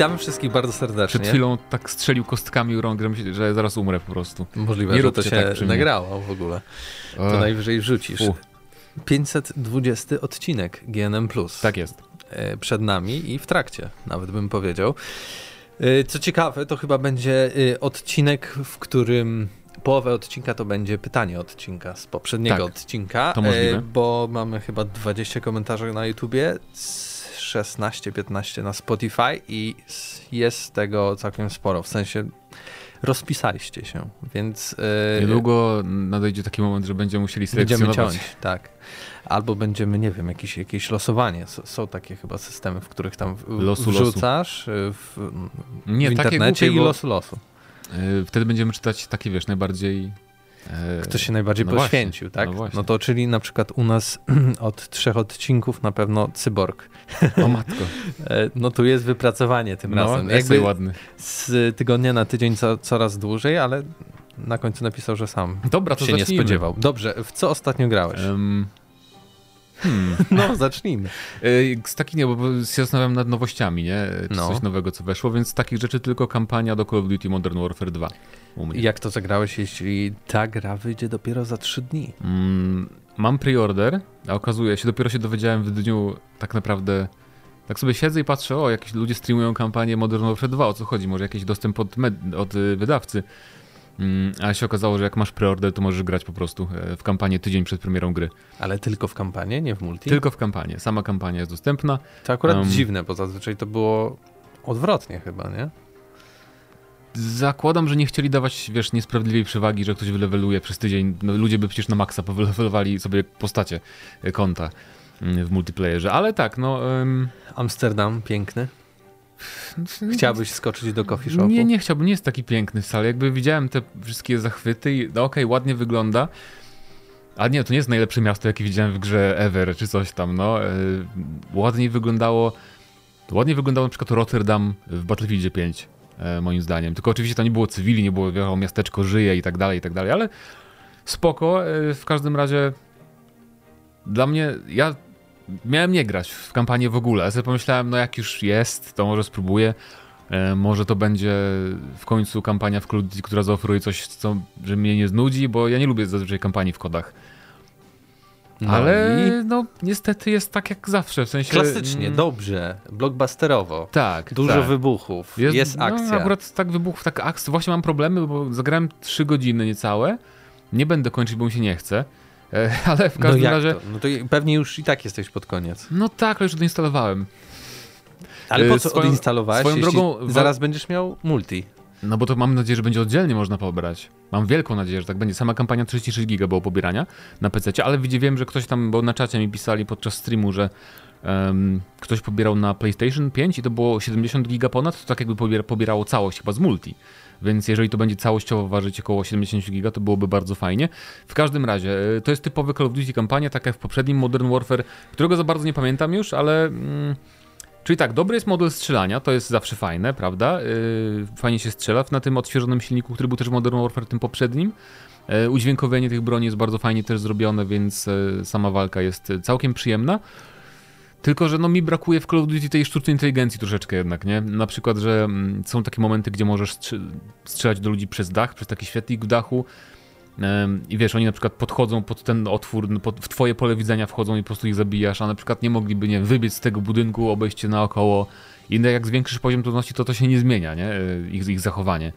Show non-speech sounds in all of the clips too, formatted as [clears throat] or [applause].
Witamy wszystkich bardzo serdecznie. Przed chwilą tak strzelił kostkami u rąk, że, zaraz umrę po prostu. Możliwe, Nie że to się tak nagrało w ogóle. To Ech, najwyżej wrzucisz. fu. 520 odcinek GNM+. Tak jest. e, przed nami i w trakcie, nawet bym powiedział. E, Co ciekawe, to chyba będzie e, odcinek, w którym połowę odcinka to będzie pytanie odcinka z poprzedniego Tak, odcinka, to możliwe. bo mamy chyba 20 komentarzy na YouTubie, 16-15 na Spotify i jest tego całkiem sporo, w sensie rozpisaliście się, więc e, Niedługo nadejdzie taki moment, że będziemy musieli Będziemy selekcjonować. ciąć, tak. Albo będziemy, nie wiem, jakieś, jakieś losowanie. S- są takie chyba systemy, w których tam w- Losu, wrzucasz y, w, Nie, w internecie głupie, i losu losu. E, Wtedy będziemy czytać takie, wiesz, najbardziej... e, Kto się najbardziej no właśnie, poświęcił, tak? no No, właśnie. to czyli na przykład u nas [clears throat] od trzech odcinków na pewno cyborg. O matko. [laughs] E, No tu jest wypracowanie tym No, razem. Jakby ładny. z tygodnia na tydzień co, coraz dłużej, ale na końcu napisał, że sam Dobra, to się nie zacznijmy. spodziewał. Dobrze, w co ostatnio grałeś? Em, hmm. No, zacznijmy. E, Z takich nie, bo- się zastanawiam nad nowościami, nie? Czy No. coś nowego, co weszło, więc z takich rzeczy tylko kampania do Call of Duty Modern Warfare 2 u mnie. Jak to zagrałeś, jeśli ta gra wyjdzie dopiero za trzy dni? Mm, mam preorder, a okazuje się, dopiero się dowiedziałem w dniu tak naprawdę. Tak sobie siedzę i patrzę, o, jakieś ludzie streamują kampanię Modern Warfare 2, o co chodzi? Może jakiś dostęp od, med- od y, wydawcy. Mm, a się okazało, że jak masz preorder, to możesz grać po prostu e, w kampanię tydzień przed premierą gry. Ale tylko w kampanię, nie w multi? Tylko w kampanię. Sama kampania jest dostępna. To akurat Um, dziwne, bo zazwyczaj to było odwrotnie chyba, nie? Zakładam, że nie chcieli dawać, wiesz, niesprawiedliwej przewagi, że ktoś wyleweluje przez tydzień. No, ludzie by przecież na maksa powylewelowali sobie postacie e, konta mm, w multiplayerze. Ale tak, no... em, Amsterdam, piękny. Chciałbyś skoczyć do coffee shopu? Nie, nie chciałbym, nie jest taki piękny wcale. Jakby widziałem te wszystkie zachwyty i no okej, ładnie wygląda. A nie, to nie jest najlepsze miasto, jakie widziałem w grze Ever, czy coś tam, no. E, ładniej wyglądało, ładniej wyglądało na przykład Rotterdam w Battlefieldzie 5, e, moim zdaniem. Tylko oczywiście to nie było cywili, nie było, wiadomo, miasteczko żyje i tak dalej, i tak dalej, ale spoko. E, w każdym razie dla mnie, ja miałem nie grać w kampanię w ogóle. Ja sobie pomyślałem, no jak już jest, to może spróbuję. E, może to będzie w końcu kampania w Duty, która zaoferuje coś, co, że mnie nie znudzi, bo ja nie lubię zazwyczaj kampanii w kodach. No Ale i no niestety jest tak jak zawsze, w sensie... klasycznie, mm, dobrze, blockbusterowo. Tak, Dużo tak. wybuchów, jest, No, akcja. akurat tak wybuch, tak akcja. Właśnie mam problemy, bo zagrałem 3 godziny niecałe. Nie będę kończyć, bo mi się nie chce. E, ale w no każdym jak razie... to? No to pewnie już i tak jesteś pod koniec. No tak, ale już odinstalowałem. Ale E, po co swoją- odinstalowałeś, swoją drogą zaraz będziesz miał multi? No bo to mam nadzieję, że będzie oddzielnie można pobrać. Mam wielką nadzieję, że tak będzie. Sama kampania 36 giga było pobierania na PC, ale wiem, że ktoś tam, bo na czacie mi pisali podczas streamu, że em, ktoś pobierał na PlayStation 5 i to było 70 giga ponad, to tak jakby pobiera, pobierało całość chyba z multi. Więc jeżeli to będzie całościowo ważyć około 70 giga, to byłoby bardzo fajnie. W każdym razie, e, to jest typowy Call of Duty kampania, tak jak w poprzednim Modern Warfare, którego za bardzo nie pamiętam już, ale... Mm, Czyli tak, dobry jest model strzelania, to jest zawsze fajne, prawda? Yy, fajnie się strzela na tym odświeżonym silniku, który był też w Modern Warfare tym poprzednim. Yy, udźwiękowienie tych broni jest bardzo fajnie też zrobione, więc sama walka jest całkiem przyjemna. Tylko, że no mi brakuje w Call of Duty tej sztucznej inteligencji troszeczkę jednak, nie? Na przykład, że mm, są takie momenty, gdzie możesz strzelać do ludzi przez dach, przez taki świetlik w dachu. I wiesz, oni na przykład podchodzą pod ten otwór, no, pod, w twoje pole widzenia wchodzą i po prostu ich zabijasz, a na przykład nie mogliby, nie wybiec z tego budynku, obejść cię naokoło. I jak zwiększysz poziom trudności, to to się nie zmienia, nie? E, Ich, ich zachowanie.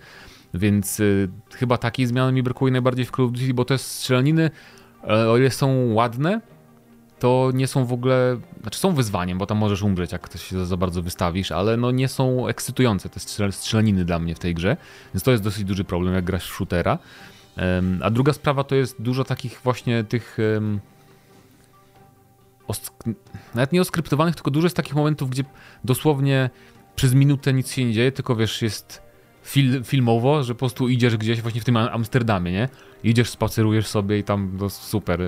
Więc y, chyba takiej zmiany mi brakuje najbardziej w Call of Duty, bo te strzelaniny, e, o ile są ładne, to nie są w ogóle, znaczy są wyzwaniem, bo tam możesz umrzeć, jak ktoś się za, bardzo wystawisz, ale no nie są ekscytujące te strzel- strzelaniny dla mnie w tej grze, więc to jest dosyć duży problem, jak grasz w shootera. Em, A druga sprawa to jest dużo takich właśnie tych. osk- nawet nie oskryptowanych, tylko dużo jest takich momentów, gdzie dosłownie przez minutę nic się nie dzieje, tylko wiesz, jest fil, filmowo, że po prostu idziesz gdzieś właśnie w tym Am- Amsterdamie, nie? Idziesz, spacerujesz sobie i tam no, super.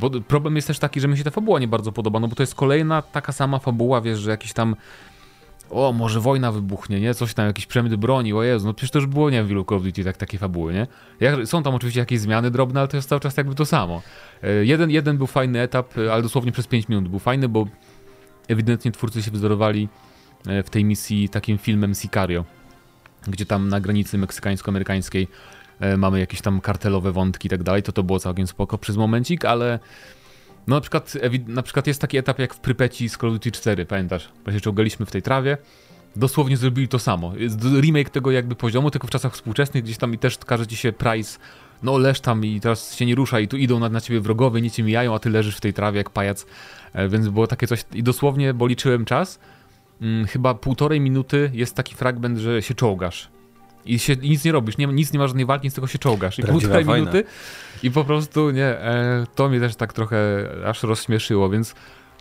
Bo problem jest też taki, że mi się ta fabuła nie bardzo podoba, no bo to jest kolejna taka sama fabuła, wiesz, że jakiś tam o, może wojna wybuchnie, nie? Coś tam, jakiś przemyt broni, o Jezu, no przecież to już było, nie wiem, w wielu Call of Duty tak, takie fabuły, nie? Jak, są tam oczywiście jakieś zmiany drobne, ale to jest cały czas jakby to samo. E, Jeden, jeden był fajny etap, e, ale dosłownie przez 5 minut był fajny, bo ewidentnie twórcy się wzorowali e, w tej misji takim filmem Sicario, gdzie tam na granicy meksykańsko-amerykańskiej e, mamy jakieś tam kartelowe wątki i tak dalej, to to było całkiem spoko przez momencik, ale no na przykład, na przykład jest taki etap jak w Prypeci z Call of Duty 4, pamiętasz? Się czołgaliśmy w tej trawie, dosłownie zrobili to samo. Jest remake tego jakby poziomu, tylko w czasach współczesnych gdzieś tam i też każe ci się Price, no leż tam i teraz się nie rusza i tu idą na, na ciebie wrogowie, nie cię mijają, a ty leżysz w tej trawie jak pajac, e, więc było takie coś i dosłownie, bo liczyłem czas, hmm, chyba półtorej minuty jest taki fragment, że się czołgasz. I, się, i nic nie robisz, nie, nic nie ma żadnej walki, nic tylko się czołgasz. I półtorej minuty i po prostu nie, e, to mnie też tak trochę aż rozśmieszyło, więc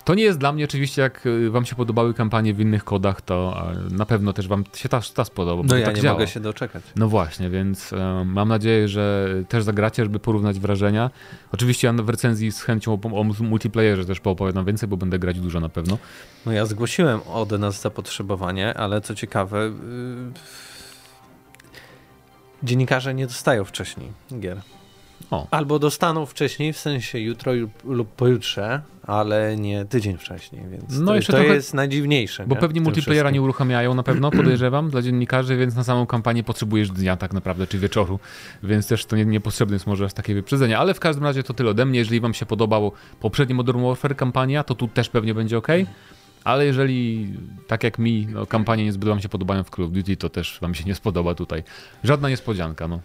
to nie jest dla mnie oczywiście, jak y, wam się podobały kampanie w innych kodach, to na pewno też wam się ta, ta spodoba. No ja tak nie działa. mogę się doczekać. No właśnie, więc um, mam nadzieję, że też zagracie, żeby porównać wrażenia. Oczywiście ja w recenzji z chęcią o, o multiplayerze też poopowiadam więcej, bo będę grać dużo na pewno. No ja zgłosiłem od nas zapotrzebowanie, ale co ciekawe... Yy... Dziennikarze nie dostają wcześniej gier. O. Albo dostaną wcześniej, w sensie jutro lub pojutrze, ale nie tydzień wcześniej, więc no to, to trochę, jest najdziwniejsze. Bo nie? pewnie multiplayera nie uruchamiają na pewno, [clears throat] podejrzewam, dla dziennikarzy, więc na samą kampanię potrzebujesz dnia tak naprawdę, czy wieczoru, więc też to nie, niepotrzebne jest może takie wyprzedzenie, ale w każdym razie to tyle ode mnie. Jeżeli wam się podobał poprzedni Modern Warfare kampania, to tu też pewnie będzie ok. Ale jeżeli, tak jak mi, no, kampanie niezbyt wam się podobają w Call of Duty, to też wam się nie spodoba tutaj. Żadna niespodzianka, no.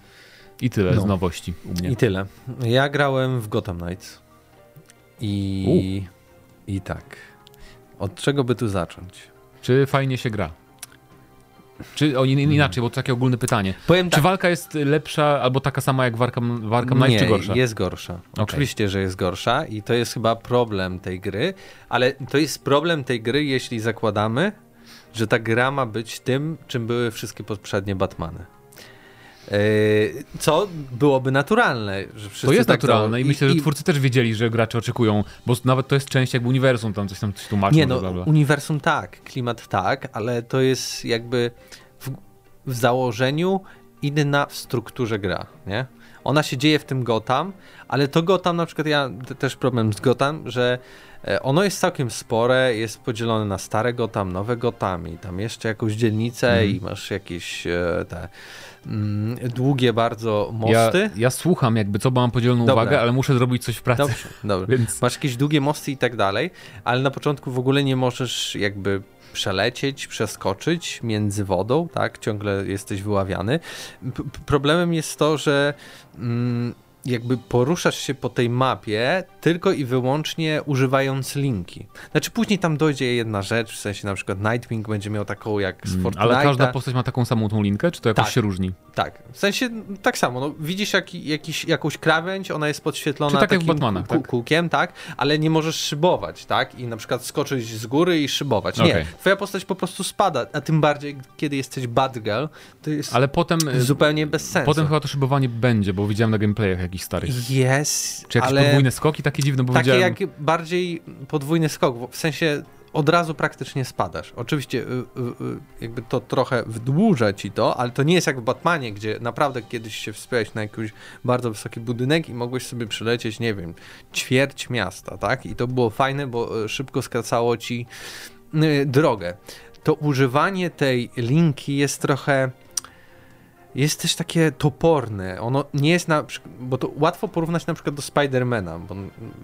I tyle no. z nowości u mnie. I tyle. Ja grałem w Gotham Knights. I, I tak. Od czego by tu zacząć? Czy fajnie się gra? Czy o, inaczej, bo to takie ogólne pytanie. Powiem czy tak. walka jest lepsza albo taka sama jak w Arkham, w Arkham Knight, czy gorsza? jest gorsza. Okay. Oczywiście, że jest gorsza i to jest chyba problem tej gry, ale to jest problem tej gry, jeśli zakładamy, że ta gra ma być tym, czym były wszystkie poprzednie Batmany. E, co byłoby naturalne. Że to jest tak naturalne i, i myślę, że twórcy też wiedzieli, że gracze oczekują, bo nawet to jest część jakby uniwersum, tam coś tam coś tłumaczą. Nie no, bla, bla. uniwersum tak, klimat tak, ale to jest jakby w, w założeniu inna w strukturze gra, nie? Ona się dzieje w tym Gotham, ale to Gotham, na przykład ja też problem z Gotham, że e, ono jest całkiem spore, jest podzielone na stare Gotham, nowe Gotham i tam jeszcze jakąś dzielnicę mm. i masz jakieś e, te długie bardzo mosty. Ja, ja, słucham jakby co, bo mam podzieloną Dobra. uwagę, ale muszę zrobić coś w pracy. Dobrze, dobrze. Więc... Masz jakieś długie mosty i tak dalej, ale na początku w ogóle nie możesz jakby przelecieć, przeskoczyć między wodą, tak? Ciągle jesteś wyławiany. P problemem jest to, że mm, jakby poruszasz się po tej mapie tylko i wyłącznie używając linki. Znaczy później tam dojdzie jedna rzecz, w sensie na przykład Nightwing będzie miał taką jak z Fortnite'a. Ale każda postać ma taką samą tą linkę, czy to jakoś tak, się różni? Tak, w sensie tak samo, no, widzisz jak, jakiś, jakąś krawędź, ona jest podświetlona czy tak takim jak w Batmanach, tak? kółkiem, tak, ale nie możesz szybować, tak, i na przykład skoczyć z góry i szybować. Nie, okay. twoja postać po prostu spada, a tym bardziej kiedy jesteś Batgirl, to jest ale potem, zupełnie bez sensu. Potem chyba to szybowanie będzie, bo widziałem na gameplayach jakichś starych. Jest, Czy jakieś ale... podwójne skoki takie dziwne, bo Takie widziałem... jak bardziej podwójny skok, w sensie od razu praktycznie spadasz. Oczywiście y, y, y, jakby to trochę wydłuża ci to, ale to nie jest jak w Batmanie, gdzie naprawdę kiedyś się wspiąłeś na jakiś bardzo wysoki budynek i mogłeś sobie przylecieć, nie wiem, ćwierć miasta, tak? I to było fajne, bo szybko skracało ci drogę. To używanie tej linki jest trochę jest też takie toporne. Ono nie jest na bo to łatwo porównać na przykład do Spidermana, bo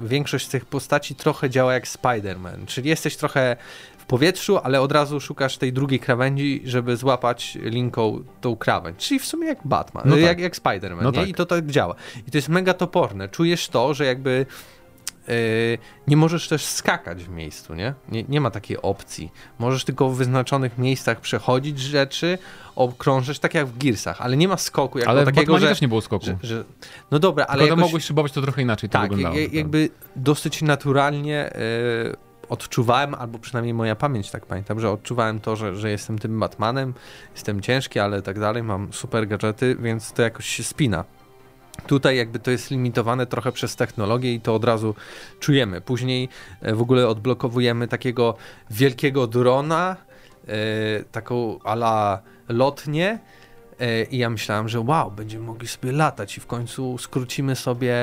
większość z tych postaci trochę działa jak Spiderman, czyli jesteś trochę w powietrzu, ale od razu szukasz tej drugiej krawędzi, żeby złapać linką tą krawędź. Czyli w sumie jak Batman, no jak, tak. jak Spiderman, no nie? Tak. I to tak działa. I to jest mega toporne. Czujesz to, że jakby nie możesz też skakać w miejscu, nie? nie? Nie ma takiej opcji. Możesz tylko w wyznaczonych miejscach przechodzić rzeczy, okrążyć, tak jak w Gearsach, ale nie ma skoku. Jako ale takiego, w że, też nie było skoku. Że, że, no dobra, ale jakoś... mogłeś szybować to trochę inaczej tak, to wyglądało. Tak, jakby dosyć naturalnie yy, odczuwałem, albo przynajmniej moja pamięć tak pamiętam, że odczuwałem to, że, że jestem tym Batmanem, jestem ciężki, ale tak dalej, mam super gadżety, więc to jakoś się spina. Tutaj jakby to jest limitowane trochę przez technologię i to od razu czujemy. Później e, w ogóle odblokowujemy takiego wielkiego drona, e, taką ala lotnię e, i ja myślałem, że wow, będziemy mogli sobie latać i w końcu skrócimy sobie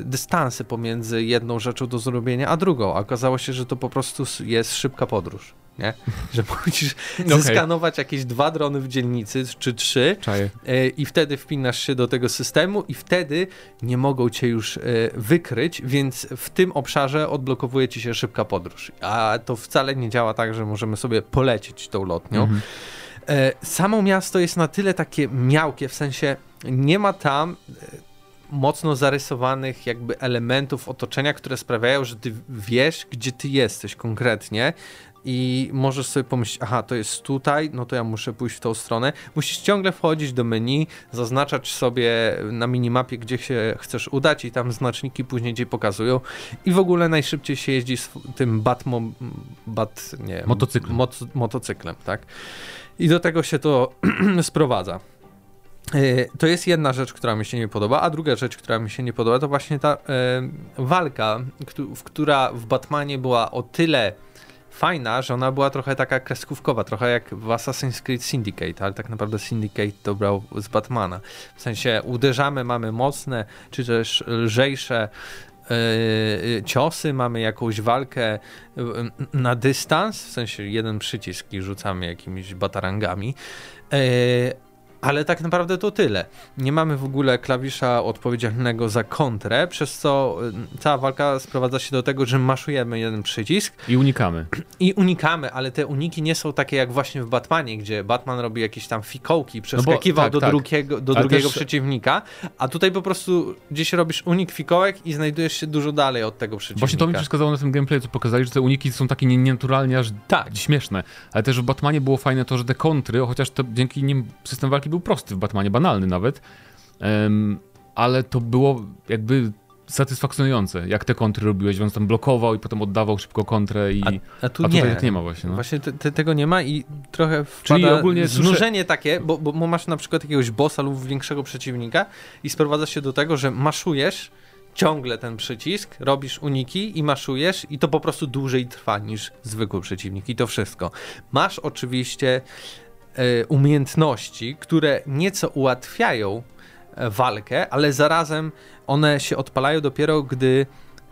dystanse pomiędzy jedną rzeczą do zrobienia, a drugą. A okazało się, że to po prostu jest szybka podróż. Nie? Że [laughs] musisz okay. zeskanować jakieś dwa drony w dzielnicy, czy trzy Czaję. E, i wtedy wpinasz się do tego systemu i wtedy nie mogą cię już e, wykryć, więc w tym obszarze odblokowuje ci się szybka podróż. A to wcale nie działa tak, że możemy sobie polecieć tą lotnią. Mhm. E, samo miasto jest na tyle takie miałkie, w sensie nie ma tam mocno zarysowanych jakby elementów otoczenia, które sprawiają, że ty wiesz, gdzie ty jesteś konkretnie i możesz sobie pomyśleć, aha, to jest tutaj, no to ja muszę pójść w tą stronę. Musisz ciągle wchodzić do menu, zaznaczać sobie na minimapie, gdzie się chcesz udać i tam znaczniki później ci pokazują i w ogóle najszybciej się jeździ z tym batmo, bat, nie, motocyklem. Mot, motocyklem, tak? I do tego się to [clears throat] sprowadza. E, to jest jedna rzecz, która mi się nie podoba, a druga rzecz, która mi się nie podoba, to właśnie ta e, walka, w, która w Batmanie była o tyle fajna, że ona była trochę taka kreskówkowa, trochę jak w Assassin's Creed Syndicate, ale tak naprawdę Syndicate to brał z Batmana. W sensie uderzamy, mamy mocne, czy też lżejsze Yy, ciosy, mamy jakąś walkę na dystans, w sensie jeden przycisk i rzucamy jakimiś batarangami. Yy, ale tak naprawdę to tyle. Nie mamy w ogóle klawisza odpowiedzialnego za kontrę, przez co y, cała walka sprowadza się do tego, że maszujemy jeden przycisk. I unikamy. [clears throat] I unikamy, ale te uniki nie są takie jak właśnie w Batmanie, gdzie Batman robi jakieś tam fikołki, przeskakiwał no bo, tak, do tak. drugiego, do drugiego też... przeciwnika, a tutaj po prostu gdzieś robisz unik fikołek i znajdujesz się dużo dalej od tego przeciwnika. Właśnie to mi przeszkadzało na tym gameplayu, co pokazali, że te uniki są takie nienaturalnie aż tak. śmieszne. Ale też w Batmanie było fajne to, że te kontry, chociaż to dzięki nim system walki był prosty w Batmanie, banalny nawet, um, ale to było jakby satysfakcjonujące, jak te kontry robiłeś, on tam blokował i potem oddawał szybko kontrę i a, a tu a nie. tak nie ma właśnie. No. Właśnie te, te, tego nie ma i trochę wpada Czyli ogólnie znużenie słyszę... takie, bo, bo masz na przykład jakiegoś bossa lub większego przeciwnika i sprowadza się do tego, że maszujesz ciągle ten przycisk, robisz uniki i maszujesz i to po prostu dłużej trwa niż zwykły przeciwnik i to wszystko. Masz oczywiście umiejętności, które nieco ułatwiają e, walkę, ale zarazem one się odpalają dopiero, gdy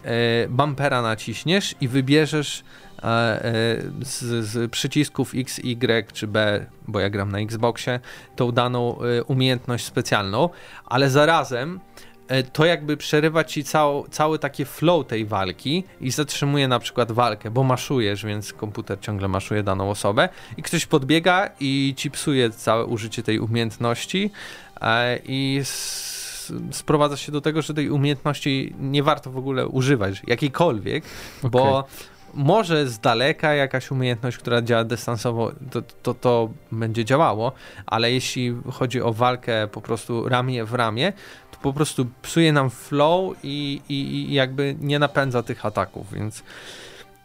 e, bumpera naciśniesz i wybierzesz z, z, przycisków X, Y czy B, bo ja gram na Xboxie, tą daną umiejętność specjalną, ale zarazem E, to jakby przerywa ci cał, cały taki flow tej walki i zatrzymuje na przykład walkę, bo maszujesz, więc komputer ciągle maszuje daną osobę i ktoś podbiega i ci psuje całe użycie tej umiejętności e, i sprowadza się do tego, że tej umiejętności nie warto w ogóle używać, jakiejkolwiek, okay. bo może z daleka jakaś umiejętność, która działa dystansowo, to, to, to będzie działało, ale jeśli chodzi o walkę po prostu ramię w ramię, po prostu psuje nam flow i, i, i jakby nie napędza tych ataków, więc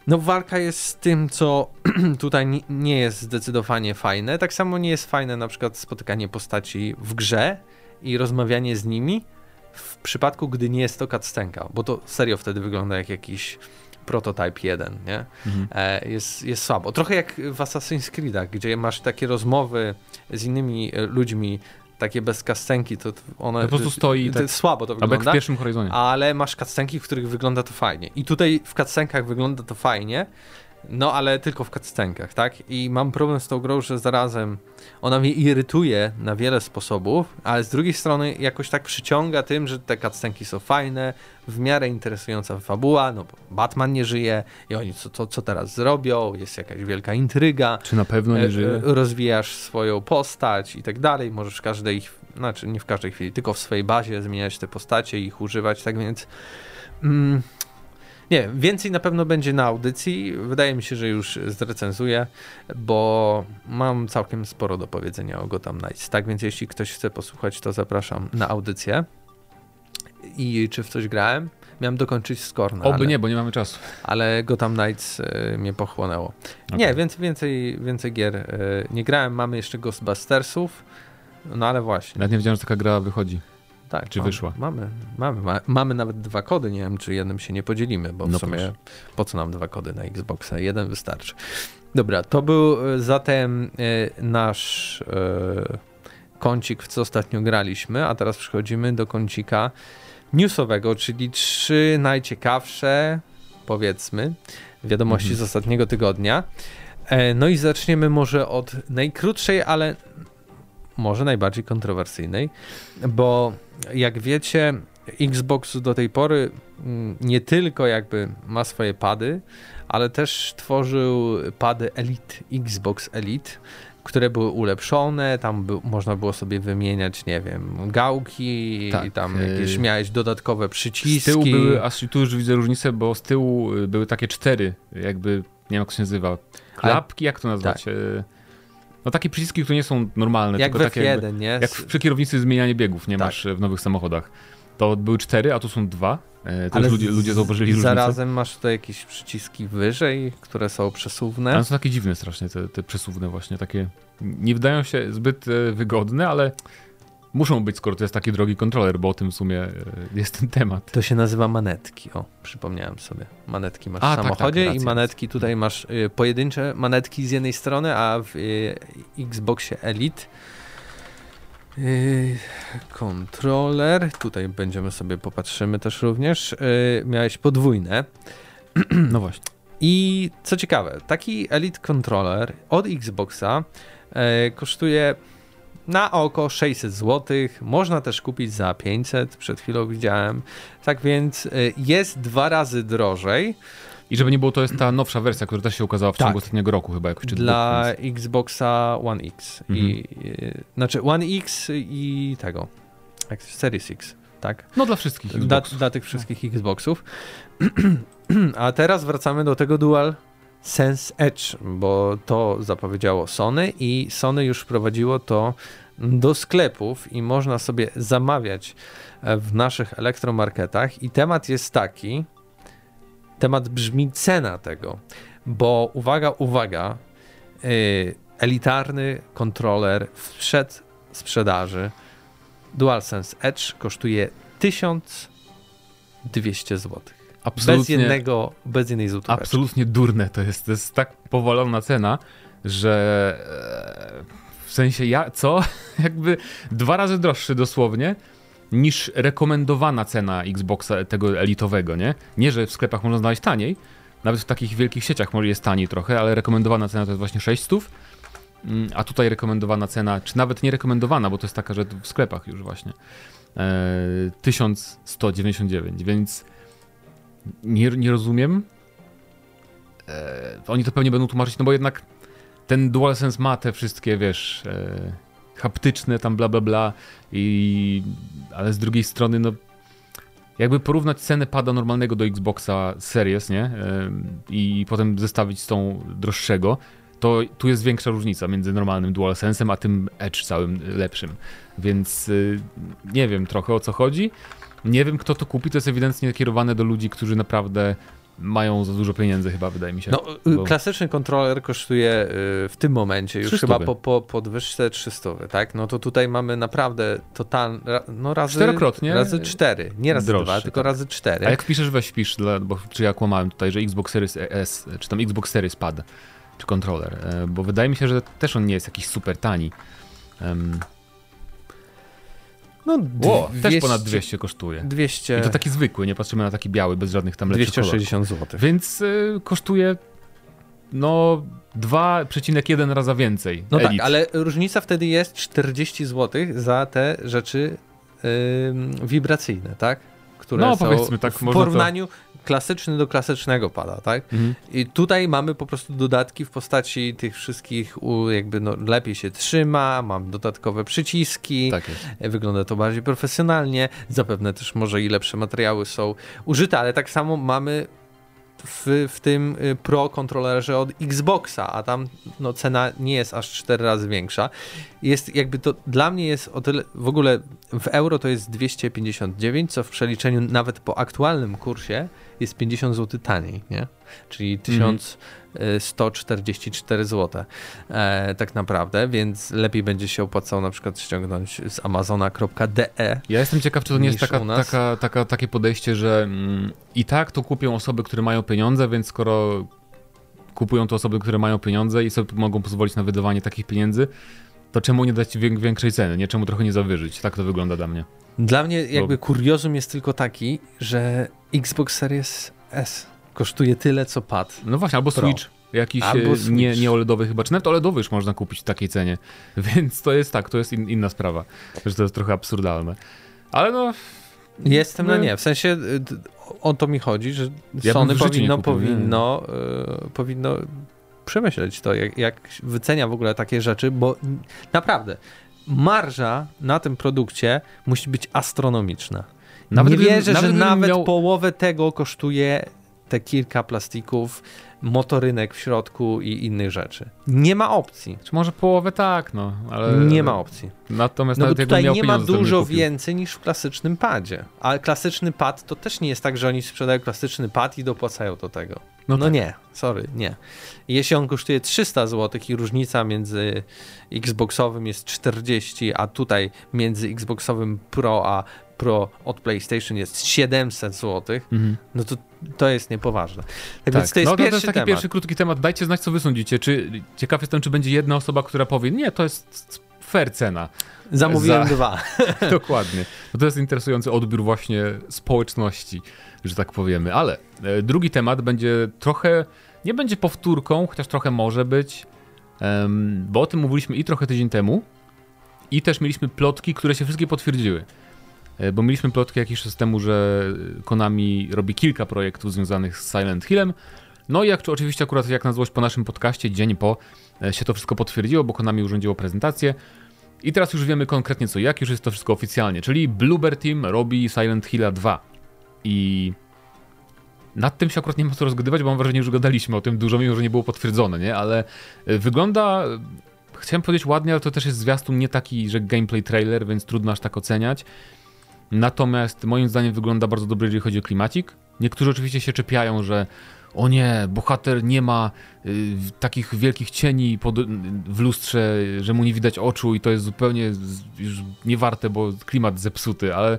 no walka jest z tym, co [clears throat] tutaj nie jest zdecydowanie fajne. Tak samo nie jest fajne na przykład spotykanie postaci w grze i rozmawianie z nimi w przypadku, gdy nie jest to cutscenka, bo to serio wtedy wygląda jak jakiś prototype 1, nie? Mhm. E, jest, jest słabo. Trochę jak w Assassin's Creedach, gdzie masz takie rozmowy z innymi e, ludźmi, takie bez kastenki, to one... Po prostu stoi to, tak, słabo to wygląda. w pierwszym horyzoncie. Ale masz kastenki, w których wygląda to fajnie. I tutaj w kastenkach wygląda to fajnie, no, ale tylko w cutscenkach, tak? I mam problem z tą grą, że zarazem ona mnie irytuje na wiele sposobów, ale z drugiej strony jakoś tak przyciąga tym, że te cutscenki są fajne, w miarę interesująca fabuła, no bo Batman nie żyje i oni co, co, co teraz zrobią, jest jakaś wielka intryga. Czy na pewno nie e, żyje? Rozwijasz swoją postać i tak dalej, możesz w każdej, znaczy nie w każdej chwili, tylko w swojej bazie zmieniać te postacie i ich używać, tak więc... Mm, nie, więcej na pewno będzie na audycji. Wydaje mi się, że już zrecenzuję, bo mam całkiem sporo do powiedzenia o Gotham Knights. Tak więc jeśli ktoś chce posłuchać, to zapraszam na audycję. I czy w coś grałem? Miałem dokończyć Scorna. Oby ale, nie, bo nie mamy czasu. Ale Gotham Knights y, mnie pochłonęło. Okay. Nie, więcej, więcej, więcej gier y, nie grałem. Mamy jeszcze Ghostbustersów, no ale właśnie. Nawet nie wiedziałem, że taka gra wychodzi. Tak, czy mamy, wyszła? Mamy, mamy, mamy nawet dwa kody. Nie wiem, czy jednym się nie podzielimy, bo w no sumie proszę. po co nam dwa kody na Xboxa? Jeden wystarczy. Dobra, to był e, zatem e, nasz e, kącik, w co ostatnio graliśmy, a teraz przechodzimy do kącika newsowego, czyli trzy najciekawsze, powiedzmy, wiadomości mhm. z ostatniego tygodnia. No i zaczniemy może od najkrótszej, ale może najbardziej kontrowersyjnej, bo jak wiecie, Xbox do tej pory mm, nie tylko jakby ma swoje pady, ale też tworzył pady Elite, Xbox Elite, które były ulepszone, tam by, można było sobie wymieniać, nie wiem, gałki, tak, i tam jakieś miałeś dodatkowe przyciski. Z tyłu były, aż tu już widzę różnicę, bo z tyłu y, były takie cztery, jakby, nie wiem jak to się nazywa, klapki, jak to nazwać? Tak. No takie przyciski, które nie są normalne. Jak tylko takie F1, nie? Jak przy kierownicy zmienianie biegów, nie tak. masz w nowych samochodach. To były cztery, a tu są dwa. E, to Ale ludzie, ludzie zauważyli różnicę. Zarazem masz tutaj jakieś przyciski wyżej, które są przesuwne. Ale są takie dziwne strasznie, te, te przesuwne właśnie, takie nie wydają się zbyt e, wygodne, ale muszą być, skoro to jest taki drogi kontroler, bo o tym w sumie e, jest ten temat. To się nazywa manetki, o, przypomniałem sobie. Manetki masz a, w samochodzie tak, tak, i manetki tutaj masz pojedyncze manetki z jednej strony, a w Xboxie Elite kontroler, tutaj będziemy sobie popatrzymy też również. Miałeś podwójne. [clears throat] No właśnie. I co ciekawe, taki Elite Controller od Xboxa kosztuje na oko 600 zł. Można też kupić za 500, przed chwilą widziałem. Tak więc jest dwa razy drożej. I żeby nie było, to jest ta nowsza wersja, która też się ukazała w ciągu tak. ostatniego roku chyba jakoś. Czy Dla dwóch, Xboxa One X. Mhm. I, znaczy One X i tego. Series X, tak? No dla wszystkich dla, dla, tych wszystkich Xboxów. [clears throat] A teraz wracamy do tego Dual Sense Edge, bo to zapowiedziało Sony i Sony już wprowadziło to do sklepów i można sobie zamawiać w naszych elektromarketach i temat jest taki, Temat brzmi cena tego, bo uwaga, uwaga, yy, elitarny kontroler wszedł sprzedaży DualSense Edge kosztuje 1200 zł. Absolutnie, bez jednego, bez jednej złotówki. Absolutnie durne to jest. To jest tak powolona cena, że e, w sensie ja, co? [laughs] Jakby dwa razy droższy dosłownie niż rekomendowana cena Xboxa tego elitowego, nie? Nie, że w sklepach można znaleźć taniej, nawet w takich wielkich sieciach może jest taniej trochę, ale rekomendowana cena to jest właśnie 600, mm, a tutaj rekomendowana cena, czy nawet nie rekomendowana, bo to jest taka, że w sklepach już właśnie, 1199, e, więc nie, nie rozumiem. E, oni to pewnie będą tłumaczyć, no bo jednak ten DualSense ma te wszystkie, wiesz, e, haptyczne tam bla bla bla i ale z drugiej strony no jakby porównać cenę pada normalnego do Xboxa Series, nie? I potem zestawić z tą droższego, to tu jest większa różnica między normalnym DualSense'em a tym Edge całym lepszym. Więc y, nie wiem trochę o co chodzi. Nie wiem kto to kupi, to jest ewidentnie kierowane do ludzi, którzy naprawdę mają za dużo pieniędzy chyba, wydaje mi się. No, bo... klasyczny kontroler kosztuje y, w tym momencie już 300. chyba po, po podwyżce 300, tak? No to tutaj mamy naprawdę totalnie, no razy... Czterokrotnie? Razy cztery, nie razy droższy, dwa, tylko tak. razy cztery. A jak piszesz, weź wpisz, bo czy ja kłamałem tutaj, że Xbox Series S, czy tam Xbox Series Pad, czy kontroler, e, bo wydaje mi się, że też on nie jest jakiś super tani. Um, no, 200, też ponad 200 kosztuje. 200. I to taki zwykły, nie patrzymy na taki biały, bez żadnych tam lepszych 260 zł. Więc y, kosztuje no 2,1 raza więcej. No tak, ale różnica wtedy jest 40 zł za te rzeczy yy, wibracyjne, tak? Które no, powiedzmy tak, w porównaniu to klasyczny do klasycznego pada, tak? Mhm. I tutaj mamy po prostu dodatki w postaci tych wszystkich, jakby no, lepiej się trzyma, mam dodatkowe przyciski, tak wygląda to bardziej profesjonalnie, zapewne też może i lepsze materiały są użyte, ale tak samo mamy w, w tym y, Pro kontrolerze od Xboxa, a tam no, cena nie jest aż 4 razy większa. Jest jakby to dla mnie jest o tyle w ogóle w euro to jest 259, co w przeliczeniu nawet po aktualnym kursie jest 50 zł taniej, nie? Czyli 1144 zł e, tak naprawdę, więc lepiej będzie się opłacało na przykład ściągnąć z amazona.de. Ja jestem ciekaw, czy to nie jest taka, taka, taka, takie podejście, że mm, i tak to kupią osoby, które mają pieniądze, więc skoro kupują to osoby, które mają pieniądze i sobie mogą pozwolić na wydawanie takich pieniędzy, to czemu nie dać większej ceny? Nie? Czemu trochę nie zawyżyć? Tak to wygląda dla mnie. Dla mnie jakby Bo... kuriozum jest tylko taki, że Xbox Series S kosztuje tyle, co pad. No właśnie, albo Pro. Switch. jakiś e, nie, nie OLEDowy chyba, czy nawet OLEDowy już można kupić w takiej cenie. [laughs] Więc to jest tak, to jest in, inna sprawa, że to jest trochę absurdalne. Ale no, Jestem na No. nie. W sensie o to mi chodzi, że Ja Sony powinno, kupił, powinno, y, powinno przemyśleć to, jak, jak wycenia w ogóle takie rzeczy, bo naprawdę marża na tym produkcie musi być astronomiczna. Nawet nie wierzę, nawet że nawet miał- połowę tego kosztuje te kilka plastików, motorynek w środku i innych rzeczy. Nie ma opcji. czy może połowę tak, no, ale... Nie ma opcji. Natomiast No tutaj nie ma dużo więcej niż w klasycznym padzie. A klasyczny pad to też nie jest tak, że oni sprzedają klasyczny pad i dopłacają do tego. No No, tak. nie, sorry, nie. Jeśli on kosztuje 300 zł i różnica między Xboxowym jest 40, a tutaj między Xboxowym Pro a Pro od PlayStation jest 700 zł, Mhm. no to to jest niepoważne. Tak, Tak. więc to jest no, to, to jest taki temat. pierwszy krótki temat. Dajcie znać, co wy sądzicie. Czy, ciekaw jestem, czy będzie jedna osoba, która powie, nie, to jest fair cena. Zamówiłem za- dwa. [laughs] Dokładnie. No to jest interesujący odbiór właśnie społeczności, że tak powiemy. Ale e, drugi temat będzie trochę, nie będzie powtórką, chociaż trochę może być, em, bo o tym mówiliśmy i trochę tydzień temu, i też mieliśmy plotki, które się wszystkie potwierdziły. E, Bo mieliśmy plotki jakiś czas temu, że Konami robi kilka projektów związanych z Silent Hillem. No i jak oczywiście akurat jak na złość po naszym podcaście, dzień po, e, się to wszystko potwierdziło, bo Konami urządziło prezentację. I teraz już wiemy konkretnie co, jak już jest to wszystko oficjalnie, czyli Bluebird Team robi Silent Hilla 2. I nad tym się akurat nie ma co rozgadywać, bo mam wrażenie, że już gadaliśmy o tym dużo, mimo że nie było potwierdzone, nie? Ale e, wygląda, chciałem powiedzieć ładnie, ale to też jest zwiastun nie taki, że gameplay trailer, więc trudno aż tak oceniać. Natomiast moim zdaniem wygląda bardzo dobrze, jeżeli chodzi o klimacik. Niektórzy oczywiście się czepiają, że o nie, bohater nie ma y, takich wielkich cieni pod, w lustrze, że mu nie widać oczu i to jest zupełnie z, już niewarte, bo klimat zepsuty, ale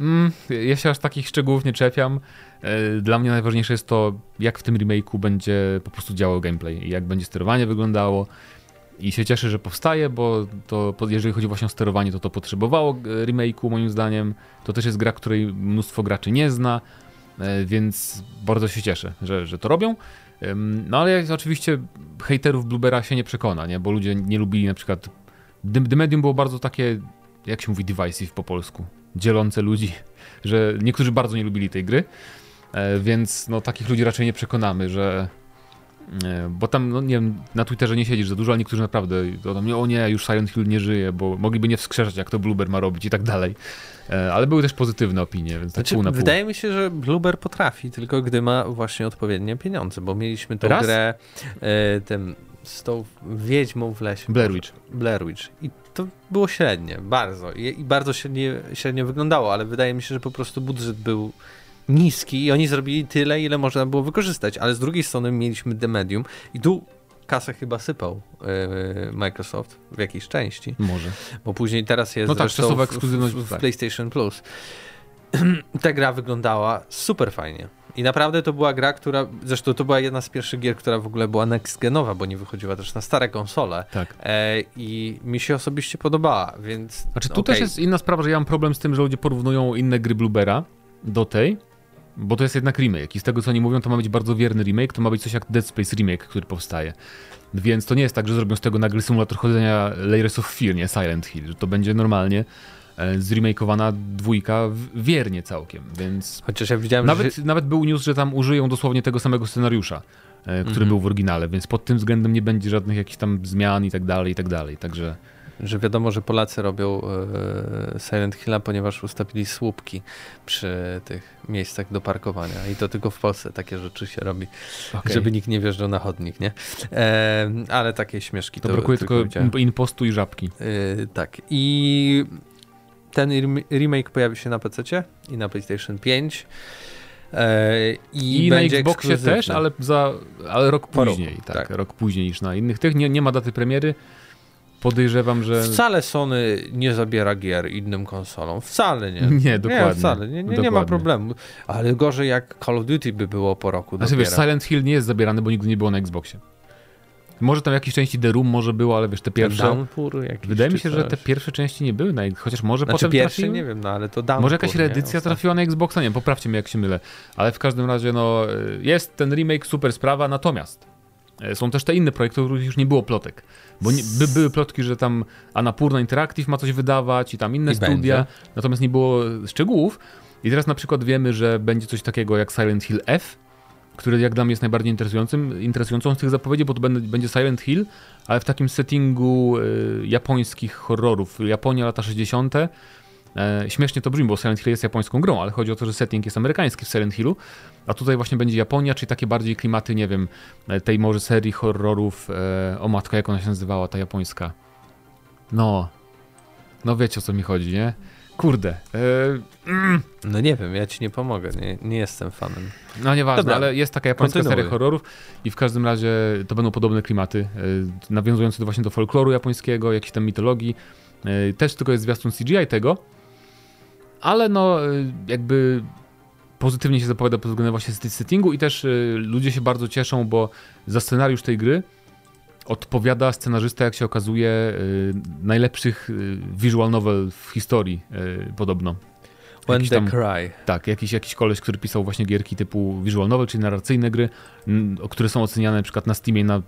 mm, ja się aż takich szczegółów nie czepiam. E, Dla mnie najważniejsze jest to, jak w tym remake'u będzie po prostu działał gameplay i jak będzie sterowanie wyglądało. I się cieszę, że powstaje, bo to jeżeli chodzi właśnie o sterowanie, to to potrzebowało e, remake'u moim zdaniem. To też jest gra, której mnóstwo graczy nie zna, e, więc bardzo się cieszę, że, że to robią. No ale jak oczywiście hejterów Bluebera się nie przekona, nie? bo ludzie nie lubili na przykład... The Medium było bardzo takie, jak się mówi divisive po polsku, dzielące ludzi, że niektórzy bardzo nie lubili tej gry, e, więc no takich ludzi raczej nie przekonamy, że... e, Bo tam, no nie wiem, na Twitterze nie siedzisz za dużo, ale niektórzy naprawdę to tam, o nie, już Silent Hill nie żyje, bo mogliby nie wskrzeszać, jak to Blueber ma robić i tak dalej. E, Ale były też pozytywne opinie, więc tak Znaczy, pół na pół. wydaje mi się, że Blueber potrafi, tylko gdy ma właśnie odpowiednie pieniądze, bo mieliśmy Raz? grę e, tym, z tą wiedźmą w lesie. Blair Witch. Blair Witch. I to było średnie, bardzo. I, i bardzo średnio, średnio wyglądało, ale wydaje mi się, że po prostu budżet był niski i oni zrobili tyle, ile można było wykorzystać. Ale z drugiej strony mieliśmy The Medium i tu kasę chyba sypał e, Microsoft w jakiejś części. Może. Bo później teraz jest No tak, czasowa w, ekskluzywność, w, w tak. PlayStation Plus. [clears throat] Ta gra wyglądała super fajnie. I naprawdę to była gra, która, zresztą to była jedna z pierwszych gier, która w ogóle była next-genowa, bo nie wychodziła też na stare konsole. Tak. E, I mi się osobiście podobała, więc... Znaczy tu okej. też jest inna sprawa, że ja mam problem z tym, że ludzie porównują inne gry Bluebera do tej, bo to jest jednak remake i z tego co oni mówią, to ma być bardzo wierny remake, to ma być coś jak Dead Space remake, który powstaje. Więc to nie jest tak, że zrobią z tego nagle symulator chodzenia Layers of Fear, nie Silent Hill, że to będzie normalnie e, zremakeowana dwójka wiernie całkiem, więc Chociaż ja widziałem, że... nawet, nawet był news, że tam użyją dosłownie tego samego scenariusza, e, który Mhm. był w oryginale, więc pod tym względem nie będzie żadnych jakichś tam zmian i tak dalej, i tak dalej, także... że wiadomo, że Polacy robią e, Silent Hilla, ponieważ ustawili słupki przy tych miejscach do parkowania i to tylko w Polsce takie rzeczy się robi, okej. żeby nikt nie wjeżdżał na chodnik, nie? E, ale takie śmieszki To to, brakuje tylko impostu i żabki. E, tak. I ten rem- remake pojawi się na PC i na PlayStation 5. E, I, I, na Xboxie też, ale, za, ale rok Po roku, później. tak, tak. rok później niż na innych. Tych nie, nie ma daty premiery. Podejrzewam, że. Wcale Sony nie zabiera gier innym konsolom. Wcale nie. [laughs] Nie, dokładnie. Nie, wcale. Nie, nie, nie ma Dokładnie. problemu. Ale gorzej jak Call of Duty by było po roku Znaczy wiesz, dopiero. Silent Hill nie jest zabierany, bo nigdy nie było na Xboxie. Może tam jakieś części The Room może było, ale wiesz, te pierwsze. Downpour jakiś Wydaje mi się, że te pierwsze części nie były na chociaż może Znaczy potem pierwsze trafiły? nie wiem, no ale to Downpour, Może jakaś nie? reedycja Ostatnio. trafiła na Xboxa, nie poprawcie mnie jak się mylę. Ale w każdym razie, no, jest ten remake, super sprawa, natomiast są też te inne projekty, o których już nie było plotek. Bo nie, by, były plotki, że tam Anapurna Interactive ma coś wydawać i tam inne I studia, będzie. natomiast nie było szczegółów. I teraz na przykład wiemy, że będzie coś takiego jak Silent Hill F, który jak dla mnie jest najbardziej interesującym, interesującą z tych zapowiedzi, bo to będzie, będzie Silent Hill, ale w takim settingu y, japońskich horrorów. Japonia, lata 60. E, śmiesznie to brzmi, bo Silent Hill jest japońską grą, ale chodzi o to, że setting jest amerykański w Silent Hillu, a tutaj właśnie będzie Japonia, czyli takie bardziej klimaty, nie wiem, e, tej może serii horrorów, e, o matko, jak ona się nazywała, ta japońska? No, no wiecie o co mi chodzi, nie? Kurde. E, mm, No nie wiem, ja ci nie pomogę, nie, nie jestem fanem. no nieważne, Dobra. ale jest taka japońska Kontynuuj. seria horrorów i w każdym razie to będą podobne klimaty, e, nawiązujące do właśnie do folkloru japońskiego, jakiejś tam mitologii. Też tylko jest zwiastun CGI tego, ale no jakby pozytywnie się zapowiada pod względem właśnie set- settingu i też e, ludzie się bardzo cieszą, bo za scenariusz tej gry odpowiada scenarzysta, jak się okazuje, e, najlepszych e, visual novel w historii podobno. When Jakiś tam- cry. Tak, jakiś, jakiś koleś, który pisał właśnie gierki typu visual novel, czyli narracyjne gry, które są oceniane na przykład na Steamie na,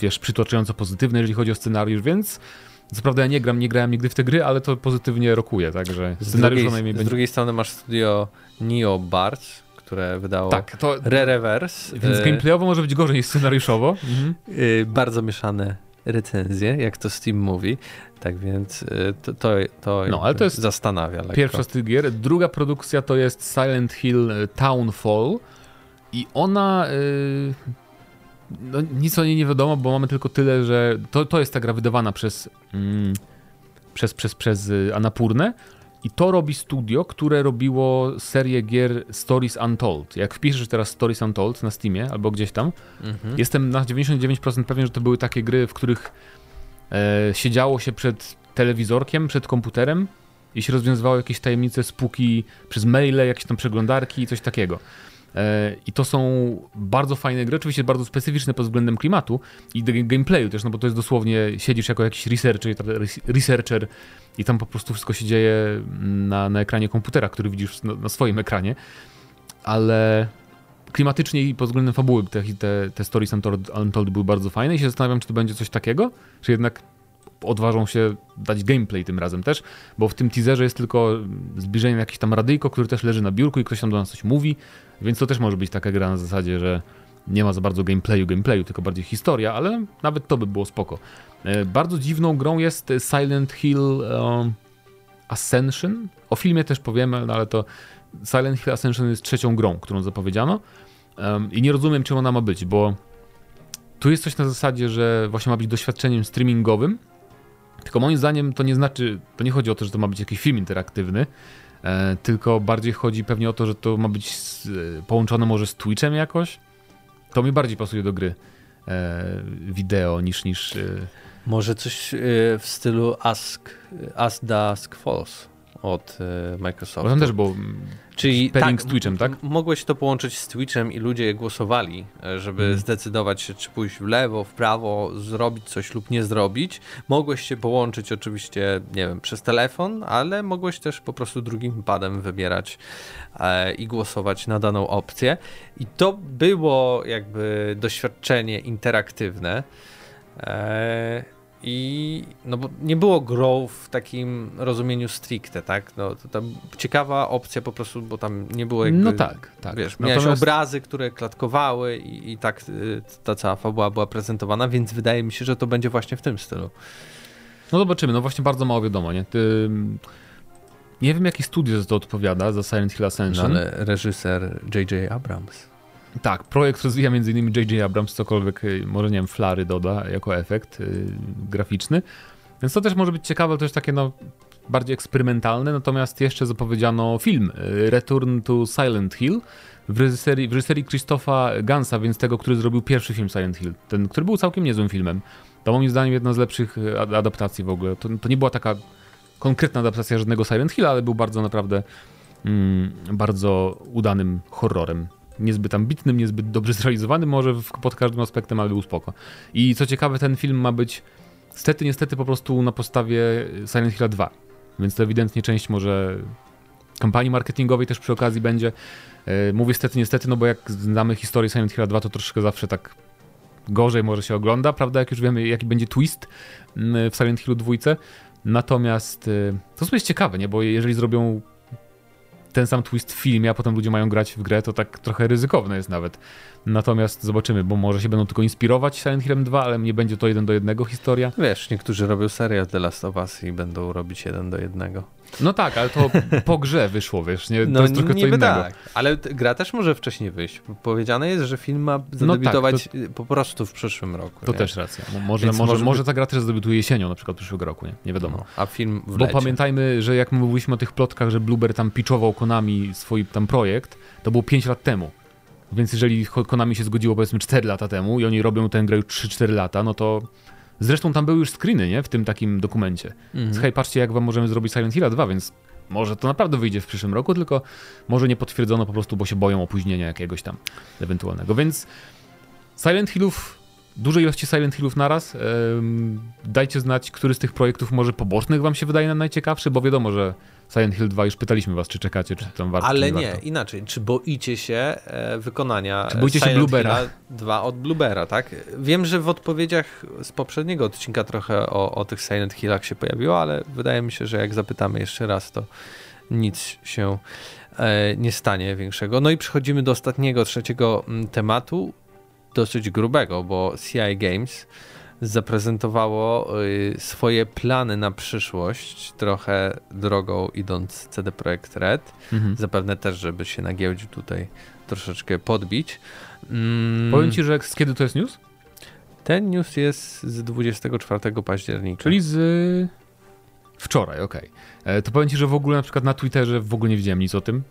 wiesz, przytłaczająco pozytywne, jeżeli chodzi o scenariusz, więc co prawda ja nie gram, nie grałem nigdy w te gry, ale to pozytywnie rokuje, także Z scenariusz drugiej, przynajmniej z drugiej strony masz studio Neo Bards, które wydało Tak, to... Re-Reverse. Więc e, gameplayowo może być gorzej niż scenariuszowo. [laughs] Mhm. y, bardzo mieszane recenzje, jak to Steam mówi. Tak więc y, to, to, to No, ale to jest zastanawia lekko. Pierwsza z tych gier. Druga produkcja to jest Silent Hill Townfall i ona... no, nic o niej nie wiadomo, bo mamy tylko tyle, że to, to jest ta gra wydawana przez, mm, przez, przez, przez y, Anapurnę i to robi studio, które robiło serię gier Stories Untold. Jak wpiszesz teraz Stories Untold na Steamie albo gdzieś tam, Mhm. Jestem na 99% pewien, że to były takie gry, w których e, siedziało się przed telewizorkiem, przed komputerem i się rozwiązywało jakieś tajemnice, spuki przez maile, jakieś tam przeglądarki i coś takiego. E, I to są bardzo fajne gry, oczywiście bardzo specyficzne pod względem klimatu i gameplayu też, no bo to jest dosłownie, siedzisz jako jakiś researcher, researcher i tam po prostu wszystko się dzieje na, na ekranie komputera, który widzisz na, na swoim ekranie, ale klimatycznie i pod względem fabuły te, te, te Stories Untold, Untold były bardzo fajne i się zastanawiam, czy to będzie coś takiego, czy jednak odważą się dać gameplay tym razem też, bo w tym teaserze jest tylko zbliżenie jakieś tam radyjko, który też leży na biurku i ktoś tam do nas coś mówi, więc to też może być taka gra na zasadzie, że nie ma za bardzo gameplayu, gameplayu, tylko bardziej historia, ale nawet to by było spoko. E, Bardzo dziwną grą jest Silent Hill um, Ascension. O filmie też powiemy, no ale to Silent Hill Ascension jest trzecią grą, którą zapowiedziano i nie rozumiem, czym ona ma być, bo tu jest coś na zasadzie, że właśnie ma być doświadczeniem streamingowym, tylko moim zdaniem to nie znaczy, to nie chodzi o to, że to ma być jakiś film interaktywny, e, tylko bardziej chodzi pewnie o to, że to ma być z, e, połączone może z Twitchem jakoś. To mi bardziej pasuje do gry e, wideo niż niż. E, Może coś y, w stylu Ask, Ask Dusk Falls od bo Microsoftu. tam też było. Czyli pairing z Twitchem, tak? Mogłeś to połączyć z Twitchem i ludzie głosowali, e, żeby Mhm. zdecydować się, czy pójść w lewo, w prawo, zrobić coś lub nie zrobić. Mogłeś się połączyć oczywiście, nie wiem, przez telefon, ale mogłeś też po prostu drugim padem wybierać e, i głosować na daną opcję. I to było jakby doświadczenie interaktywne. E, I no bo nie było grą w takim rozumieniu stricte, tak? No, to tam ciekawa opcja po prostu, bo tam nie było jakby... No tak, tak. Wiesz, miałeś Natomiast- obrazy, które klatkowały i, i tak y, ta cała fabuła była prezentowana, więc wydaje mi się, że to będzie właśnie w tym stylu. No zobaczymy, no właśnie bardzo mało wiadomo, nie? Ty, nie wiem, jaki studio za to odpowiada, za Silent Hill No, Ascension. ale reżyser J.J. Abrams. Tak, projekt rozwija m.in. J.J. Abrams, cokolwiek, y, może nie wiem, flary doda jako efekt y, graficzny. Więc to też może być ciekawe, ale też takie no bardziej eksperymentalne. Natomiast jeszcze zapowiedziano film y, Return to Silent Hill w reżyserii, w reżyserii Christopha Gansa, więc tego, który zrobił pierwszy film Silent Hill. Ten, który był całkiem niezłym filmem. To moim zdaniem jedna z lepszych y, ad- adaptacji w ogóle. To, to nie była taka konkretna adaptacja żadnego Silent Hill, ale był bardzo naprawdę mm, bardzo udanym horrorem. Niezbyt ambitnym, niezbyt dobrze [laughs] zrealizowanym, może w, pod każdym aspektem, ale był spoko. I co ciekawe, ten film ma być Stety, niestety po prostu na podstawie Silent Hill 2. Więc to ewidentnie część może kampanii marketingowej też przy okazji będzie. E, Mówię stety, niestety, no bo jak znamy historię Silent Hill 2, to troszkę zawsze tak gorzej może się ogląda, prawda, jak już wiemy, jaki będzie twist mm, w Silent Hillu 2. Natomiast y, to jest ciekawe, nie? Bo jeżeli zrobią ten sam twist w filmie, a potem ludzie mają grać w grę, to tak trochę ryzykowne jest nawet. Natomiast zobaczymy, bo może się będą tylko inspirować Silent Hillem 2, ale nie będzie to jeden do jednego historia. Wiesz, niektórzy robią serial The Last of Us i będą robić jeden do jednego. No tak, ale to po grze wyszło, wiesz, nie? To no, jest trochę co innego. Tak, ale gra też może wcześniej wyjść. Powiedziane jest, że film ma zadebiutować no tak, to... po prostu w przyszłym roku. To nie? też racja. Może, może, może, może ta gra też zadebiutuje jesienią na przykład przyszłego roku, nie? Nie wiadomo. No, a film w Bo pamiętajmy, że jak mówiliśmy o tych plotkach, że Blueber tam pitchował Konami swój tam projekt, to było 5 lat temu. Więc jeżeli Konami się zgodziło powiedzmy 4 lata temu i oni robią tę grę już 3-4 lata, no to Zresztą tam były już screeny, nie? W tym takim dokumencie. Mhm. Hej, patrzcie, jak wam możemy zrobić Silent Hill 2, więc może to naprawdę wyjdzie w przyszłym roku, tylko może nie potwierdzono po prostu, bo się boją opóźnienia jakiegoś tam ewentualnego. Więc Silent Hillów, dużej ilości Silent Hillów naraz. dajcie znać, który z tych projektów może pobocznych wam się wydaje najciekawszy, bo wiadomo, że Silent Hill 2 już pytaliśmy was, czy czekacie, czy tam warto. Ale nie, warto. inaczej. Czy boicie się e, wykonania czy boicie Silent się Bluebera? 2 od Bluebera, tak? Wiem, że w odpowiedziach z poprzedniego odcinka trochę o, o tych Silent Hillach się pojawiło, ale wydaje mi się, że jak zapytamy jeszcze raz, to nic się e, nie stanie większego. No i przechodzimy do ostatniego, trzeciego mm, tematu, dosyć grubego, bo CI Games zaprezentowało y, swoje plany na przyszłość, trochę drogą idąc CD Projekt Red. Mhm. Zapewne też, żeby się na giełdzie tutaj troszeczkę podbić. Mm. Powiem ci, że kiedy to jest news? Ten news jest z 24 października. Czyli z wczoraj, okej. Okay. E, to powiem ci, że w ogóle na przykład na Twitterze w ogóle nie widziałem nic o tym.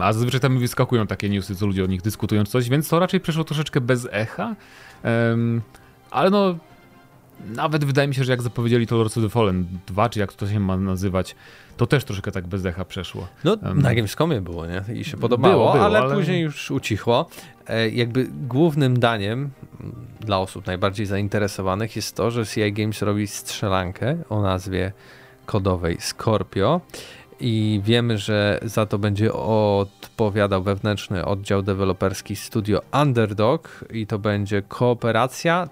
A zazwyczaj tam wyskakują takie newsy, co ludzie o nich dyskutują czy coś, więc to raczej przeszło troszeczkę bez echa. Um, ale no, nawet wydaje mi się, że jak zapowiedzieli to Lords of the Fallen 2, czy jak to się ma nazywać, to też troszkę tak bez decha przeszło. No, um, na Gamescomie było, nie? I się podobało, było, było, ale, ale, później już ucichło. E, jakby głównym daniem dla osób najbardziej zainteresowanych jest to, że CI Games robi strzelankę o nazwie kodowej Scorpio i wiemy, że za to będzie odpowiadał wewnętrzny oddział deweloperski studio Underdog i to będzie kooperacja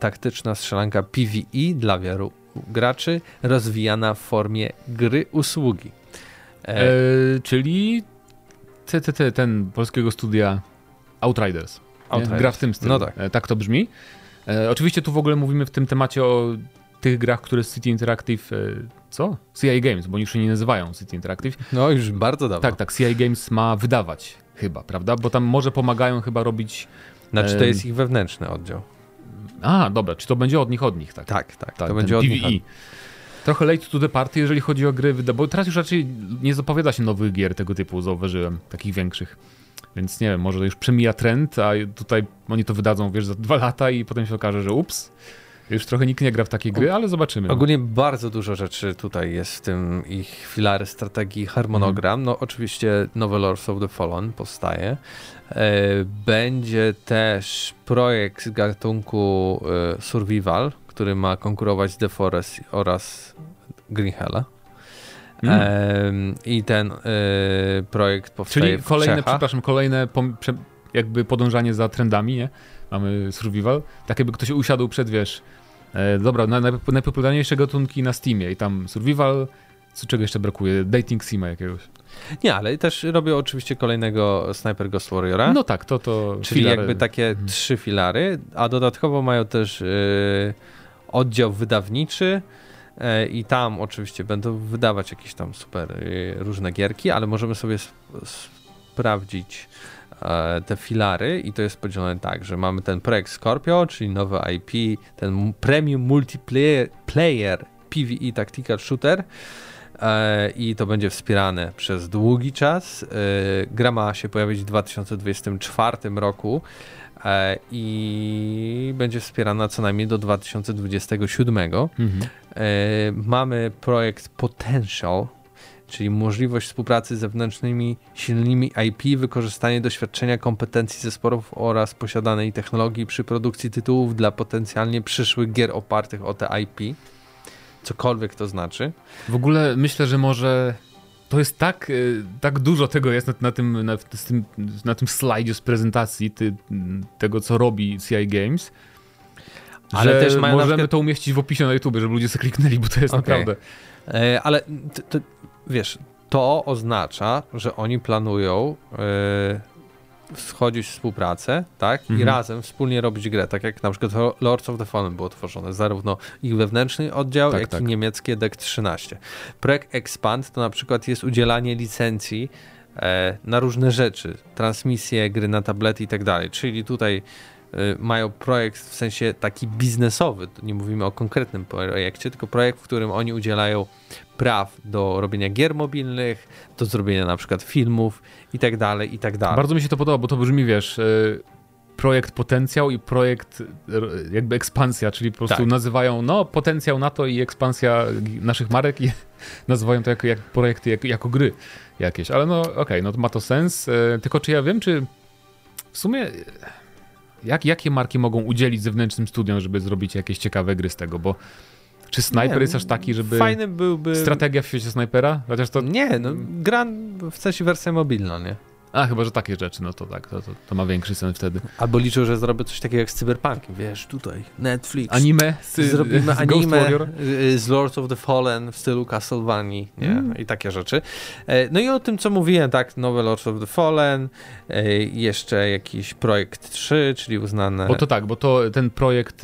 taktyczna strzelanka PvE dla wielu graczy, rozwijana w formie gry usługi. E... E, czyli TTT, ten polskiego studia Outriders. Outriders. Gra w tym stylu. No tak. E, tak to brzmi. E, oczywiście tu w ogóle mówimy w tym temacie o tych grach, które City Interactive, e, co? CI Games, bo oni już się nie nazywają City Interactive. No już bardzo dawno. Tak, tak, CI Games ma wydawać chyba, prawda? Bo tam może pomagają chyba robić... Znaczy to jest ich wewnętrzny oddział. A, dobra, czy to będzie od nich, od nich, tak? Tak, tak, tak to będzie od PvE. nich. Trochę late to the party, jeżeli chodzi o gry, bo teraz już raczej nie zapowiada się nowych gier tego typu, zauważyłem, takich większych. Więc nie wiem, może już przemija trend, a tutaj oni to wydadzą, wiesz, za dwa lata i potem się okaże, że ups, już trochę nikt nie gra w takie gry, ale zobaczymy. Ogólnie bardzo dużo rzeczy tutaj jest w tym ich filary strategii, harmonogram. Mm. No oczywiście nowy Lords of the Fallen powstaje. E, będzie też projekt z gatunku e, Survival, który ma konkurować z The Forest oraz Green Hella. Mm. I ten e, projekt powstaje Czyli kolejne, przepraszam, kolejne jakby podążanie za trendami, nie? Mamy survival. Tak jakby ktoś usiadł przed, wiesz, E, dobra, na, najpopularniejsze gatunki na Steamie i tam survival, co czego jeszcze brakuje? Dating sima jakiegoś. Nie, ale też robią oczywiście kolejnego Sniper Ghost Warriora. No tak, to to. Czyli filary. jakby takie mhm. trzy filary, a dodatkowo mają też yy, oddział wydawniczy. E, I tam oczywiście będą wydawać jakieś tam super różne gierki, ale możemy sobie sp sprawdzić te filary i to jest podzielone tak, że mamy ten projekt Scorpio, czyli nowe IP, ten premium multiplayer player PvE Tactical Shooter e, i to będzie wspierane przez długi czas. E, gra ma się pojawić w 2024 roku i będzie wspierana co najmniej do 2027. Mhm. Mamy projekt Potential, czyli możliwość współpracy z zewnętrznymi silnymi IP, wykorzystanie doświadczenia, kompetencji zespołów oraz posiadanej technologii przy produkcji tytułów dla potencjalnie przyszłych gier opartych o te IP. Cokolwiek to znaczy. W ogóle myślę, że może to jest tak, y, tak dużo tego jest na, na tym, na, tym, na tym slajdzie z prezentacji ty, tego, co robi CI Games, ale że też możemy przykład... to umieścić w opisie na YouTube, żeby ludzie sobie kliknęli, bo to jest okay. naprawdę... E, ale wiesz, to oznacza, że oni planują e, wchodzić w współpracę, tak? Mhm. I razem wspólnie robić grę, tak jak na przykład Lords of the Fallen było tworzone, zarówno ich wewnętrzny oddział, tak, jak tak. i niemieckie DEC 13. Projekt Expand to na przykład jest udzielanie licencji e, na różne rzeczy, transmisje, gry na tablety i tak dalej, czyli tutaj mają projekt w sensie taki biznesowy, nie mówimy o konkretnym projekcie, tylko projekt, w którym oni udzielają praw do robienia gier mobilnych, do zrobienia na przykład filmów i tak dalej, i tak dalej. Bardzo mi się to podoba, bo to brzmi, wiesz, y, projekt potencjał i projekt jakby ekspansja, czyli po prostu tak. nazywają no potencjał na to i ekspansja naszych marek i [laughs] nazywają to jako, jak projekty, jako, jako gry jakieś, ale no okej, okay, no to ma to sens, y, tylko czy ja wiem, czy w sumie jak, jakie marki mogą udzielić zewnętrznym studiom, żeby zrobić jakieś ciekawe gry z tego, bo czy snajper jest aż taki, żeby. Fajny byłby. Strategia w świecie snajpera? Chociaż to. Nie, no, gra w sensie wersja mobilna, nie? A, chyba, że takie rzeczy, no to tak, to, to, to ma większy sens wtedy. Albo liczył, że zrobię coś takiego jak z Cyberpunkiem, wiesz, tutaj, Netflix. Anime? Z, Zrobimy z anime z Lords of the Fallen w stylu Castlevanii, nie? Mm. I takie rzeczy. E, no i o tym, co mówiłem, tak, nowe Lords of the Fallen, e, jeszcze jakiś projekt 3, czyli uznane... Bo to tak, bo to ten projekt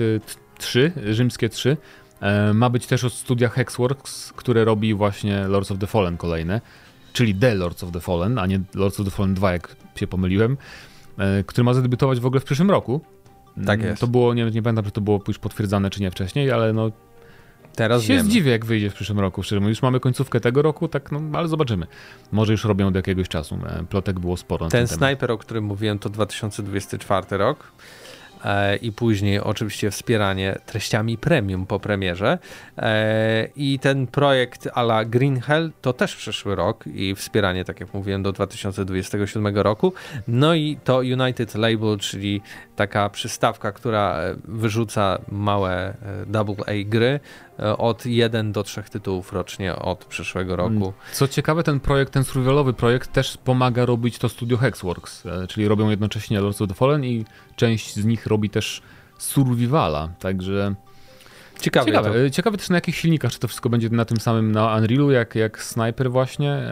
3, y, rzymskie 3, e, ma być też od studia Hexworks, które robi właśnie Lords of the Fallen kolejne czyli The Lords of the Fallen, a nie Lords of the Fallen 2, jak się pomyliłem, e, który ma zadebiutować w ogóle w przyszłym roku. Tak jest. To było, nie, nie pamiętam, czy to było już potwierdzane, czy nie wcześniej, ale no Teraz się wiemy. zdziwię, jak wyjdzie w przyszłym roku. Szczerze mówiąc, już mamy końcówkę tego roku, tak, no, ale zobaczymy. Może już robią od jakiegoś czasu. E, plotek było sporo. Ten, ten snajper, o którym mówiłem, to 2024 rok. E, i później oczywiście wspieranie treściami premium po premierze. E, I ten projekt a la Green Hell to też przyszły rok i wspieranie, tak jak mówiłem, do 2027 roku. No i to United Label, czyli taka przystawka, która wyrzuca małe double A gry E, od 1 do 3 tytułów rocznie od przyszłego roku. Mm. Co ciekawe, ten projekt, ten survivalowy projekt też pomaga robić to studio Hexworks, e, czyli robią jednocześnie Lords of the Fallen i część z nich robi też survivala, także... Ciekawe, ciekawe, ciekawe też na jakich silnikach, czy to wszystko będzie na tym samym na Unrealu, jak, jak Sniper właśnie.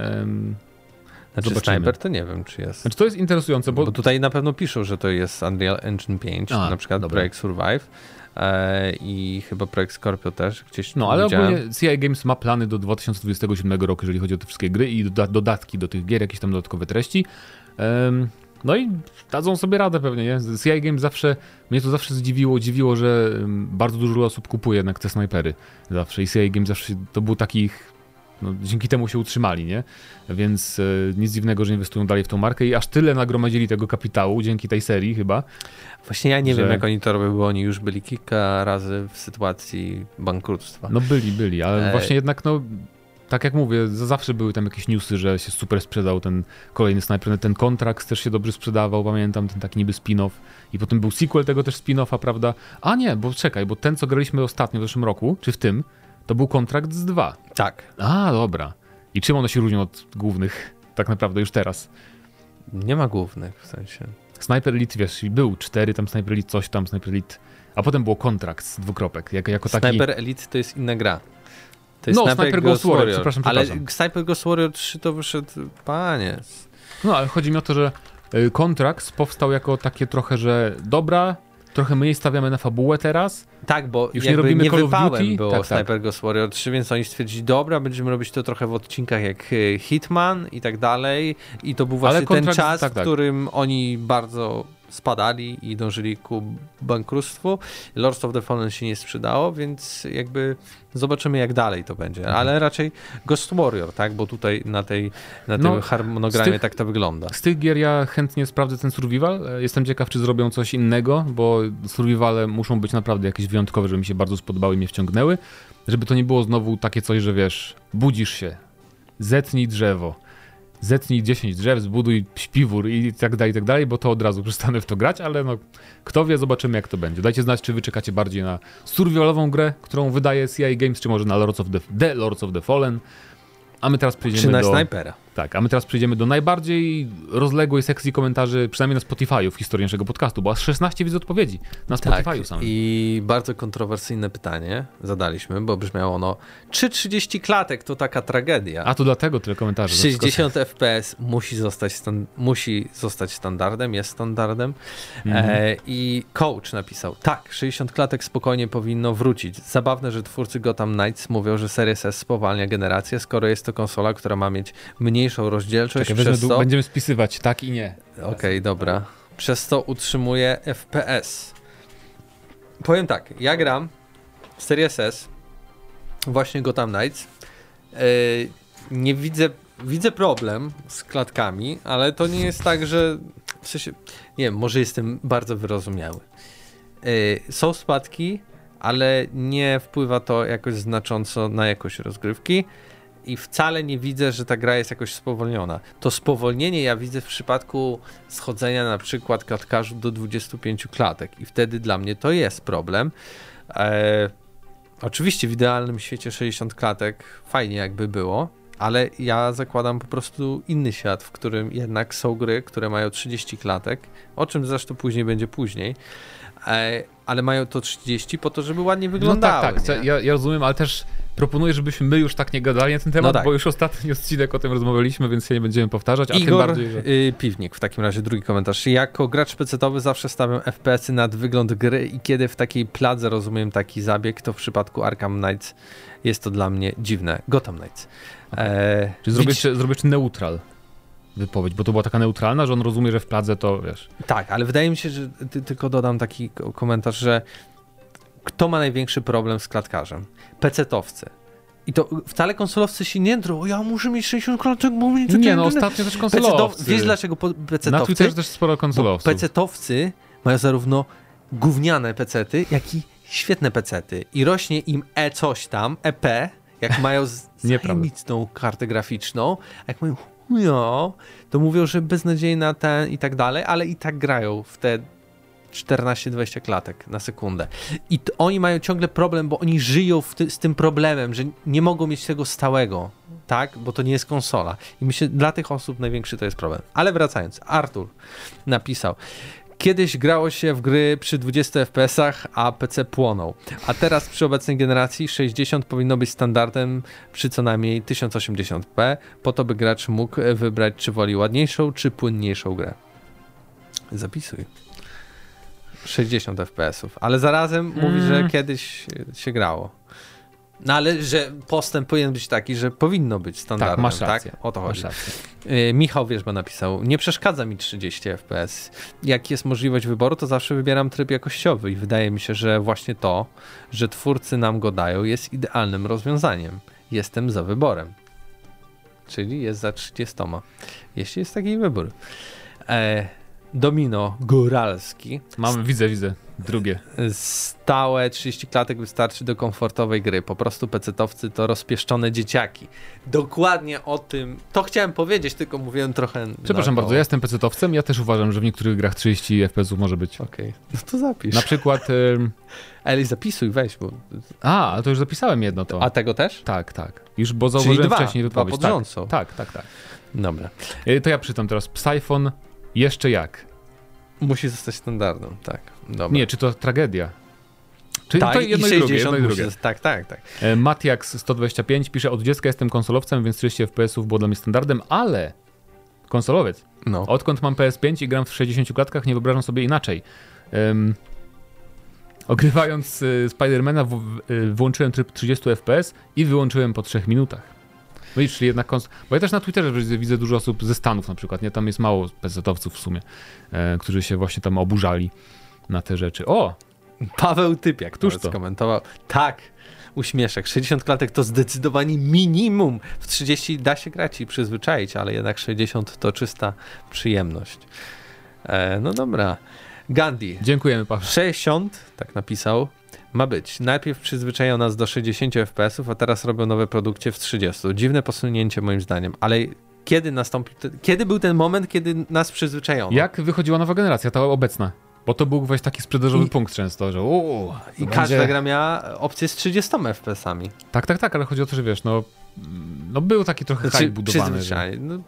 Znaczy Zobaczymy. Sniper to nie wiem, czy jest. Znaczy to jest interesujące, bo... bo tutaj na pewno piszą, że to jest Unreal Engine 5, A, na przykład dobra. projekt Survive. E, i chyba projekt Scorpio też gdzieś No, ale ogólnie CI Games ma plany do 2027 roku, jeżeli chodzi o te wszystkie gry i dodatki do tych gier, jakieś tam dodatkowe treści. No i dadzą sobie radę pewnie, nie? CI Games zawsze, mnie to zawsze zdziwiło, dziwiło, że bardzo dużo osób kupuje jednak te snajpery zawsze i CI Games zawsze to był takich no, dzięki temu się utrzymali, nie? Więc e, nic dziwnego, że inwestują dalej w tą markę i aż tyle nagromadzili tego kapitału dzięki tej serii chyba. Właśnie ja nie że... wiem, jak oni to robią, bo oni już byli kilka razy w sytuacji bankructwa. No byli, byli, ale e... właśnie jednak no tak jak mówię, zawsze były tam jakieś newsy, że się super sprzedał ten kolejny snajper. Ten kontrakt też się dobrze sprzedawał, pamiętam, ten taki niby spin-off. I potem był sequel tego też spin-offa, prawda? A nie, bo czekaj, bo ten, co graliśmy ostatnio w zeszłym roku, czy w tym, to był kontrakt z dwa. Tak. A, dobra. I czym one się różnią od głównych [laughs] tak naprawdę już teraz? Nie ma głównych w sensie. Sniper Elite, wiesz, był cztery, tam Sniper Elite coś tam, Sniper Elite, a potem było kontrakt z dwukropek, jako, jako taki... Sniper Elite to jest inna gra. To jest no, Sniper, Sniper Ghost Warrior, Warrior. Przepraszam, ale Sniper Ghost Warrior 3 to wyszedł, panie. No, ale chodzi mi o to, że kontrakt powstał jako takie trochę, że dobra, trochę mniej stawiamy na fabułę teraz. Tak, bo już nie robimy nie Call of Duty. było tak. Sniper tak. Ghost Warrior 3, więc oni stwierdzili, dobra, będziemy robić to trochę w odcinkach jak e, Hitman i tak dalej. I to był właśnie ten czas, tak, w tak. którym oni bardzo spadali i dążyli ku bankructwu. Lords of the Fallen się nie sprzedało, więc jakby zobaczymy jak dalej to będzie, mhm. ale raczej Ghost Warrior, tak, bo tutaj na, tej, na no, tym harmonogramie tych, tak to wygląda. Z tych gier ja chętnie sprawdzę ten survival. Jestem ciekaw, czy zrobią coś innego, bo survivale muszą być naprawdę jakieś wyjątkowe, żeby mi się bardzo spodobały i mnie wciągnęły. Żeby to nie było znowu takie coś, że wiesz, budzisz się, zetnij drzewo, zetnij 10 drzew, zbuduj śpiwór i tak dalej, i tak dalej, bo to od razu przestanę w to grać, ale no, kto wie, zobaczymy jak to będzie. Dajcie znać, czy wy czekacie bardziej na survivalową grę, którą wydaje CI Games, czy może na Lords of the, the Lords of the Fallen, A my teraz Czy przejdziemy na do... snajpera. Tak, a my teraz przejdziemy do najbardziej rozległej sekcji komentarzy, przynajmniej na Spotify'u w historii naszego podcastu, bo aż 16 widzę odpowiedzi na Spotify'u Tak, samym. i bardzo kontrowersyjne pytanie zadaliśmy, bo brzmiało ono, czy 30 klatek to taka tragedia? A to dlatego tyle komentarzy. 60 FPS musi zostać, stan- musi zostać standardem, jest standardem. Mhm. E, I coach napisał, tak, 60 klatek spokojnie powinno wrócić. Zabawne, że twórcy Gotham Knights mówią, że Series S spowalnia generację, skoro jest to konsola, która ma mieć mniejszą rozdzielczość, Czekaj, przez to... Będziemy spisywać tak i nie. Okej, dobra. Przez to utrzymuje FPS. Powiem tak, ja gram w Series S, właśnie Gotham Knights. Yy, nie widzę, widzę problem z klatkami, ale to nie jest tak, że w sensie, nie wiem, może jestem bardzo wyrozumiały. Yy, są spadki, ale nie wpływa to jakoś znacząco na jakość rozgrywki i wcale nie widzę, że ta gra jest jakoś spowolniona. To spowolnienie ja widzę w przypadku schodzenia na przykład klatkarzu do 25 klatek i wtedy dla mnie to jest problem. E, oczywiście w idealnym świecie 60 klatek fajnie jakby było, ale ja zakładam po prostu inny świat, w którym jednak są gry, które mają 30 klatek, o czym zresztą później będzie później, e, ale mają to 30 po to, żeby ładnie No wyglądały. tak, tak, co- ja, ja rozumiem, ale też proponuję, żebyśmy my już tak nie gadali na ten temat, No tak. bo już ostatni odcinek o tym rozmawialiśmy, więc się nie będziemy powtarzać, a tym Igor bardziej, że... y, Piwnik w takim razie, drugi komentarz. Jako gracz pecetowy zawsze stawiam FPS-y nad wygląd gry i kiedy w takiej pladze rozumiem taki zabieg, to w przypadku Arkham Knights jest to dla mnie dziwne. Gotham Knights. E, widzisz- jeszcze, zrobię jeszcze neutral wypowiedź, bo to była taka neutralna, że on rozumie, że w Pladze to, wiesz... Tak, ale wydaje mi się, że ty, tylko dodam taki ko- komentarz, że kto ma największy problem z klatkarzem? Pecetowcy. I to wcale konsolowcy się nie drą. Ja muszę mieć 60 klatek, bo mi to Nie, no ostatnio też konsolowcy. Wiesz dlaczego po- Na? Twitterze też sporo konsolowców. pecetowcy mają zarówno gówniane pecety, jak i świetne pecety. I rośnie im E coś tam, EP, jak [laughs] mają zajebistą kartę graficzną, a jak mają chujo, to mówią, że beznadziejna ten i tak dalej, ale i tak grają w te 14-20 klatek na sekundę. I oni mają ciągle problem, bo oni żyją ty- z tym problemem, że nie mogą mieć tego stałego, tak? Bo to nie jest konsola. I myślę, dla tych osób największy to jest problem. Ale wracając, Artur napisał. Kiedyś grało się w gry przy 20 FPS-ach, a PC płonął. A teraz przy obecnej generacji 60 powinno być standardem przy co najmniej 1080p, po to by gracz mógł wybrać, czy woli ładniejszą, czy płynniejszą grę. Zapisuj. 60 FPS-ów, ale zarazem mówi, że Mm. kiedyś się grało. No ale że postęp powinien być taki, że powinno być standardem, Tak, masz tak? rację. O to chodzi. Masz rację. Y, Michał Wierzba napisał, nie przeszkadza mi 30 FPS. Jak jest możliwość wyboru, to zawsze wybieram tryb jakościowy i wydaje mi się, że właśnie to, że twórcy nam go dają, jest idealnym rozwiązaniem. Jestem za wyborem. Czyli jest za 30. Jeśli jest taki wybór. E, Domino Góralski. Mam, widzę, widzę. Drugie. Stałe 30 klatek wystarczy do komfortowej gry. Po prostu pecetowcy to rozpieszczone dzieciaki. Dokładnie o tym. To chciałem powiedzieć, tylko mówiłem trochę. Przepraszam bardzo, ja jestem PC-towcem, ja też uważam, że w niektórych grach 30 FPS-ów może być. Okej, no to zapisz. Na przykład... ym, Eli, zapisuj, weź, bo... A, ale to już zapisałem jedno to. A tego też? Tak, tak. Już, bo Czyli zauważyłem dwa, wcześniej dwa wypowiedź. pod. Tak, tak, tak. tak. Dobra. Y, To ja przytam teraz. Psyphon jeszcze jak? Musi zostać standardem, tak. Dobra. Nie, czy to tragedia? Czy tak, to jedno i, 60 drugie, jedno i musi drugie. zosta- Tak, tak, tak. E, Matiax 125 pisze, od dziecka jestem konsolowcem, więc 30 FPS-ów było dla mnie standardem, ale konsolowiec. No. Odkąd mam PS5 i gram w 60 klatkach, nie wyobrażam sobie inaczej. Um, ogrywając y, Spidermana w, y, włączyłem tryb 30 FPS i wyłączyłem po 3 minutach. No i czyli jednak. Bo ja też na Twitterze widzę, dużo osób ze Stanów na przykład, nie? Tam jest mało PC-owców w sumie, e, którzy się właśnie tam oburzali na te rzeczy. O! Paweł Typiak Któż to? skomentował. Tak, uśmieszek. 60 klatek to zdecydowanie minimum. W 30 da się grać i przyzwyczaić, ale jednak 60 to czysta przyjemność. E, no dobra. Gandhi. Dziękujemy, Paweł. 60, tak napisał, ma być. Najpierw przyzwyczają nas do 60 FPS-ów, a teraz robią nowe produkcje w 30. Dziwne posunięcie moim zdaniem, ale kiedy nastąpił, te, kiedy był ten moment, kiedy nas przyzwyczajono? Jak wychodziła nowa generacja, ta obecna? Bo to był właśnie taki sprzedażowy I- punkt często, że uuu, I to każda będzie- gra miała opcję z 30 FPS-ami. Tak, tak, tak, ale chodzi o to, że wiesz, no no był taki trochę hype budowany. Że... No,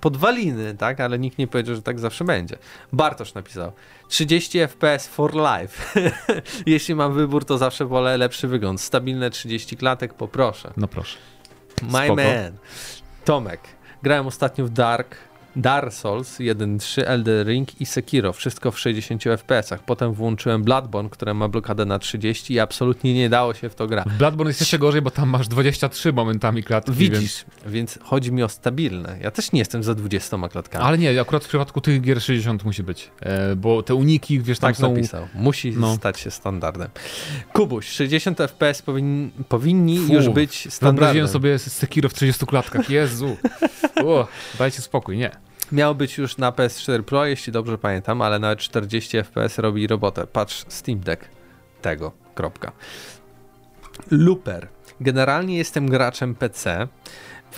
podwaliny, tak? Ale nikt nie powiedział, że tak zawsze będzie. Bartosz napisał 30 FPS for life. [laughs] Jeśli mam wybór, to zawsze wolę lepszy wygląd. Stabilne 30 klatek, poproszę. No proszę. My Spoko. man. Tomek. Grałem ostatnio w Dark Dark Souls 1.3, Elder Ring i Sekiro, wszystko w 60 fps. Potem włączyłem Bloodborne, które ma blokadę na 30 i absolutnie nie dało się w to grać. Bloodborne jest jeszcze gorzej, bo tam masz 23 momentami klatki. Widzisz, więc... więc chodzi mi o stabilne. Ja też nie jestem za 20 klatkami. Ale nie, akurat w przypadku tych gier 60 musi być, e, bo te uniki, wiesz, tam tak są... napisał. Musi no. stać się standardem. Kubuś, 60 fps powin... powinni Fu, już być standardem. Wyobraziłem sobie Sekiro w 30 klatkach. Jezu. [laughs] o, dajcie spokój, nie. Miał być już na PS4 Pro, jeśli dobrze pamiętam, ale nawet 40 FPS robi robotę. Patrz Steam Deck tego. Kropka. Looper. Generalnie jestem graczem PC,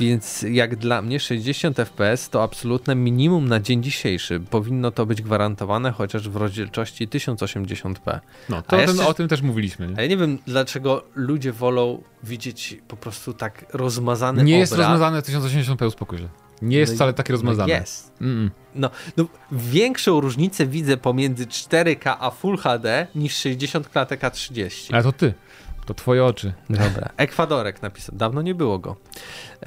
więc jak dla mnie 60 FPS to absolutne minimum na dzień dzisiejszy. Powinno to być gwarantowane chociaż w rozdzielczości 1080p. No, to o, tym, o tym też mówiliśmy. Nie? A ja nie wiem, dlaczego ludzie wolą widzieć po prostu tak rozmazany Nie obraz. jest rozmazane 1080p, uspokój się. Nie jest no wcale takie rozmazane. No jest. Mm -mm. No, no, większą różnicę widzę pomiędzy 4K a Full HD niż 60 klatek a 30. Ale to ty. To twoje oczy. Dobra. Ekwadorek napisał. Dawno nie było go.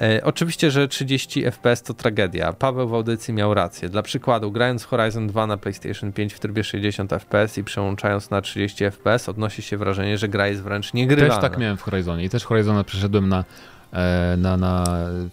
E, oczywiście, że 30 FPS to tragedia. Paweł w audycji miał rację. Dla przykładu, grając Horizon 2 na PlayStation 5 w trybie 60 FPS i przełączając na 30 FPS, odnosi się wrażenie, że gra jest wręcz niegrywalna. Też tak miałem w Horizonie i też Horizona przeszedłem na na, na,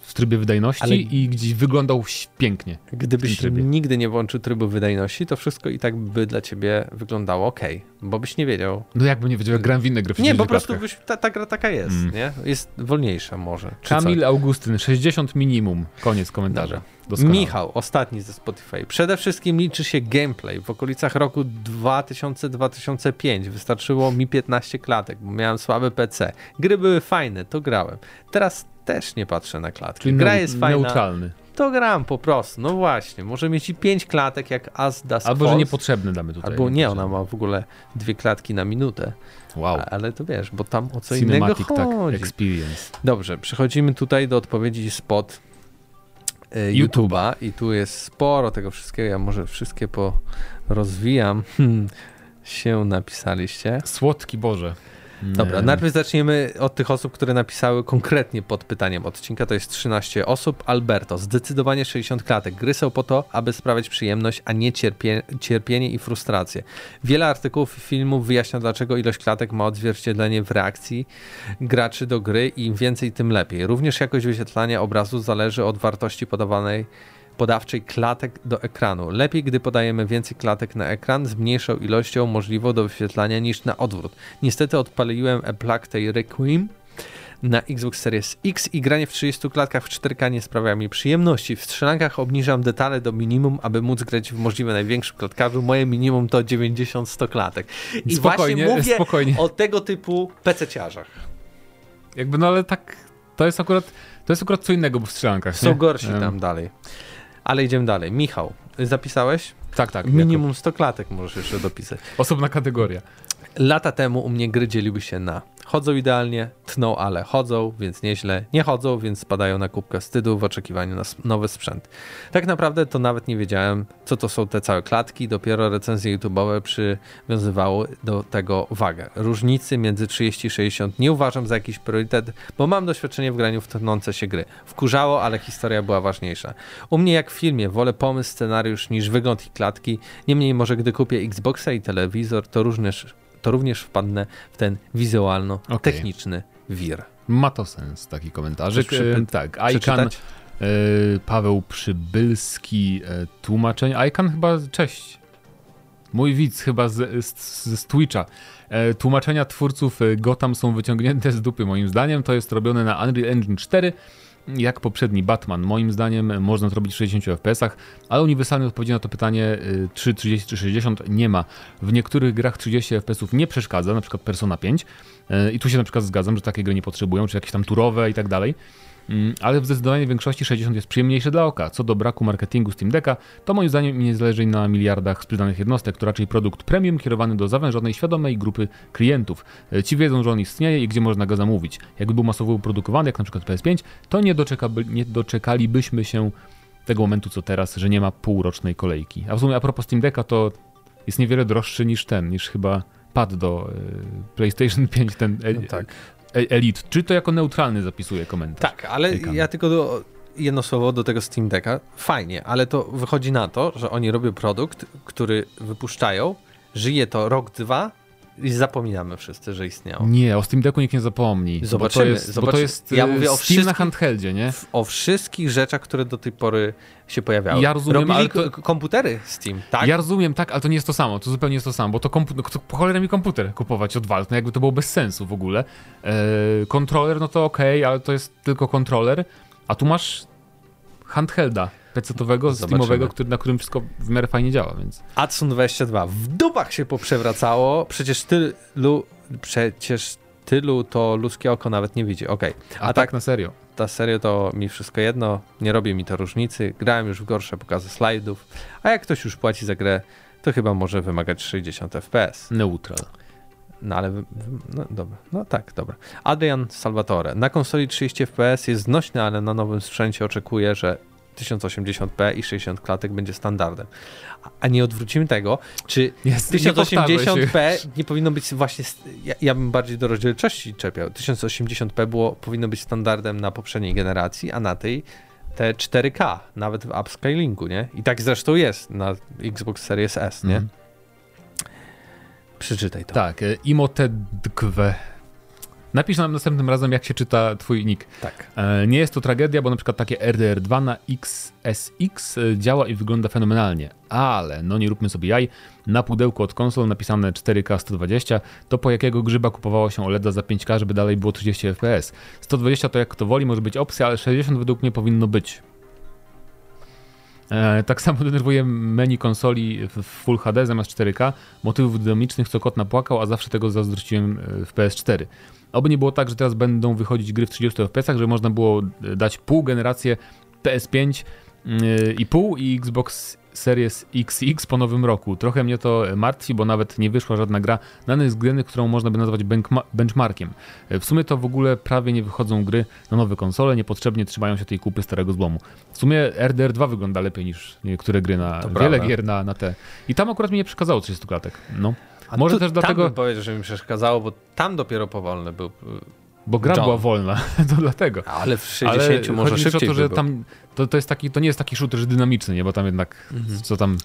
w trybie wydajności Ale... i gdzieś wyglądał pięknie. Gdybyś nigdy nie włączył trybu wydajności, to wszystko i tak by dla ciebie wyglądało ok, bo byś nie wiedział. No jakby nie wiedział, jak gram w inne gry w Nie, po prostu byś, ta, ta gra taka jest, mm. nie? Jest wolniejsza może. Kamil Augustyn, 60 minimum, koniec komentarza. Dobra. Doskonale. Michał, ostatni ze Spotify. Przede wszystkim liczy się gameplay. W okolicach roku 2000-2005 wystarczyło mi 15 klatek, bo miałem słaby PC. Gry były fajne, to grałem. Teraz też nie patrzę na klatki. Czyli Gra jest fajna. Neutralny. To gram po prostu. No właśnie, może mieć i 5 klatek jak As Das Albo, Falls. że niepotrzebny damy tutaj. Albo nie, ona ma w ogóle dwie klatki na minutę. Wow. Ale to wiesz, bo tam o co Cinematic, innego tak, chodzi. Tak, experience. Dobrze, przechodzimy tutaj do odpowiedzi spot E, YouTube'a i tu jest sporo tego wszystkiego. Ja może wszystkie porozwijam. Hmm, się napisaliście. Słodki Boże. Dobra, najpierw zaczniemy od tych osób, które napisały konkretnie pod pytaniem odcinka. To jest 13 osób. Alberto, zdecydowanie 60 klatek. Gry są po to, aby sprawiać przyjemność, a nie cierpie, cierpienie i frustrację. Wiele artykułów i filmów wyjaśnia, dlaczego ilość klatek ma odzwierciedlenie w reakcji graczy do gry i im więcej, tym lepiej. Również jakość wyświetlania obrazu zależy od wartości podawanej podawczej klatek do ekranu. Lepiej, gdy podajemy więcej klatek na ekran z mniejszą ilością możliwą do wyświetlania niż na odwrót. Niestety odpaliłem Plague tej Requiem na Xbox Series X i granie w 30 klatkach w 4K nie sprawia mi przyjemności. W strzelankach obniżam detale do minimum, aby móc grać w możliwie największym klatkarzu. Moje minimum to 90-100 klatek. I spokojnie, właśnie mówię spokojnie. o tego typu PC-ciarzach. Jakby no ale tak, to jest akurat, to jest akurat co innego w strzelankach. Są nie? gorsi tam dalej. Ale idziemy dalej. Michał, zapisałeś? Tak, tak. Minimum jako... 100 klatek możesz jeszcze dopisać. Osobna kategoria. Lata temu u mnie gry dzieliły się na chodzą idealnie, tną, ale chodzą, więc nieźle, nie chodzą, więc spadają na kubkę wstydu w oczekiwaniu na nowy sprzęt. Tak naprawdę to nawet nie wiedziałem, co to są te całe klatki, dopiero recenzje YouTube'owe przywiązywały do tego wagę. Różnicy między 30 i 60 nie uważam za jakiś priorytet, bo mam doświadczenie w graniu w tonące się gry. Wkurzało, ale historia była ważniejsza. U mnie jak w filmie, wolę pomysł, scenariusz niż wygląd i klatki, niemniej może gdy kupię Xboxa i telewizor, to również to również wpadnę w ten wizualno-techniczny okay. wir. Ma to sens, taki komentarzyk. Przypy... Tak, Icon, e, Paweł Przybylski, e, tłumaczenie. Icon chyba, cześć. Mój widz chyba z, z, z Twitcha. E, tłumaczenia twórców Gotham są wyciągnięte z dupy moim zdaniem. To jest robione na Unreal Engine 4 jak poprzedni Batman. Moim zdaniem można to robić w 60 fps, ale uniwersalnej odpowiedzi na to pytanie 3, 30 czy 60 nie ma. W niektórych grach 30 fps nie przeszkadza, na przykład Persona 5 y, i tu się na przykład zgadzam, że takie gry nie potrzebują, czy jakieś tam turowe i tak dalej. Mm, ale w zdecydowanej większości 60 jest przyjemniejsze dla oka. Co do braku marketingu Steam Decka, to moim zdaniem nie zależy na miliardach sprzedanych jednostek, to raczej produkt premium kierowany do zawężonej, świadomej grupy klientów. E, ci wiedzą, że on istnieje i gdzie można go zamówić. Jakby był masowo produkowany, jak na przykład PS5, to nie, doczeka, nie doczekalibyśmy się tego momentu co teraz, że nie ma półrocznej kolejki. A w sumie a propos Steam Decka, to jest niewiele droższy niż ten, niż chyba pad do y, PlayStation 5, ten no tak. E, Elite. Czy to jako neutralny zapisuje komentarz? Tak, ale ja tylko do, jedno słowo do tego Steam Decka. Fajnie, ale to wychodzi na to, że oni robią produkt, który wypuszczają, żyje to rok, dwa i zapominamy wszyscy, że istniał. Nie, o Steam Decku nikt nie zapomni. Zobaczymy. Bo to jest. Bo to jest ja mówię o Steam na handheldzie, nie? O wszystkich rzeczach, które do tej pory się pojawiały. Ja rozumiem, Robili ale to... komputery Steam, tak? Ja rozumiem, tak, ale to nie jest to samo. To zupełnie jest to samo, bo to komputer, no, po cholerę mi komputer kupować od Valve, no jakby to było bez sensu w ogóle. Eee, kontroler, no to okej, okay, ale to jest tylko kontroler, a tu masz handhelda PC-owego, Steamowego, który, na którym wszystko w miarę fajnie działa, więc... Adsun 22. W dupach się poprzewracało. Przecież tylu... Przecież tylu to ludzkie oko nawet nie widzi. Okej. Okay. A, A tak, tak na serio. Ta serio to mi wszystko jedno, nie robi mi to różnicy. Grałem już w gorsze pokazy slajdów, a jak ktoś już płaci za grę, to chyba może wymagać 60 fps. Neutral. No ale, no dobra, no tak, dobra. Adrian Salvatore. Na konsoli 30 fps jest znośny, ale na nowym sprzęcie oczekuję, że 1080p i 60 klatek będzie standardem. A nie odwrócimy tego, czy Jest, [laughs] 1080p nie, nie, powinno być właśnie, ja, ja, bym bardziej do rozdzielczości czepiał. 1080p było, powinno być standardem na poprzedniej generacji, a na tej te 4K, nawet w upscalingu, nie? I tak zresztą jest na Xbox Series S, nie? Mm. Przeczytaj to. Tak, e, Imotedkwe Napisz nam następnym razem, jak się czyta twój nick. Tak. E, nie jest to tragedia, bo na przykład takie RDR2 na XSX e, działa i wygląda fenomenalnie, ale no nie róbmy sobie jaj, na pudełku od konsol napisane 4K 120, to po jakiego grzyba kupowało się OLEDa za 5K, żeby dalej było 30 FPS. 120 to jak kto woli, może być opcja, ale 60 według mnie powinno być. E, tak samo [laughs] denerwuje menu konsoli w Full HD zamiast 4K, motywów dynamicznych co kot napłakał, a zawsze tego zazdrościłem w PS4. Oby nie było tak, że teraz będą wychodzić gry w 30 fps, że można było e, dać pół generację PS5 yy, i pół i Xbox Series XX po nowym roku. Trochę mnie to martwi, bo nawet nie wyszła żadna gra na next którą można by nazwać benchmarkiem. E, w sumie to w ogóle prawie nie wychodzą gry na nowe konsole, niepotrzebnie trzymają się tej kupy starego złomu. W sumie RDR2 wygląda lepiej niż niektóre gry na to wiele prawda. gier na, na te. I tam akurat mi nie przeszkadzało 30 klatek. No. A Może tu, też dlatego. Tam bym powiedział, że mi przeszkadzało, bo tam dopiero powolny był. Bo gra John. była wolna, [laughs] to dlatego. Ale w 60 Ale może szybciej to, że tam to, to, jest taki, to nie jest taki shooter dynamiczny, nie? Bo tam jednak mhm. co tam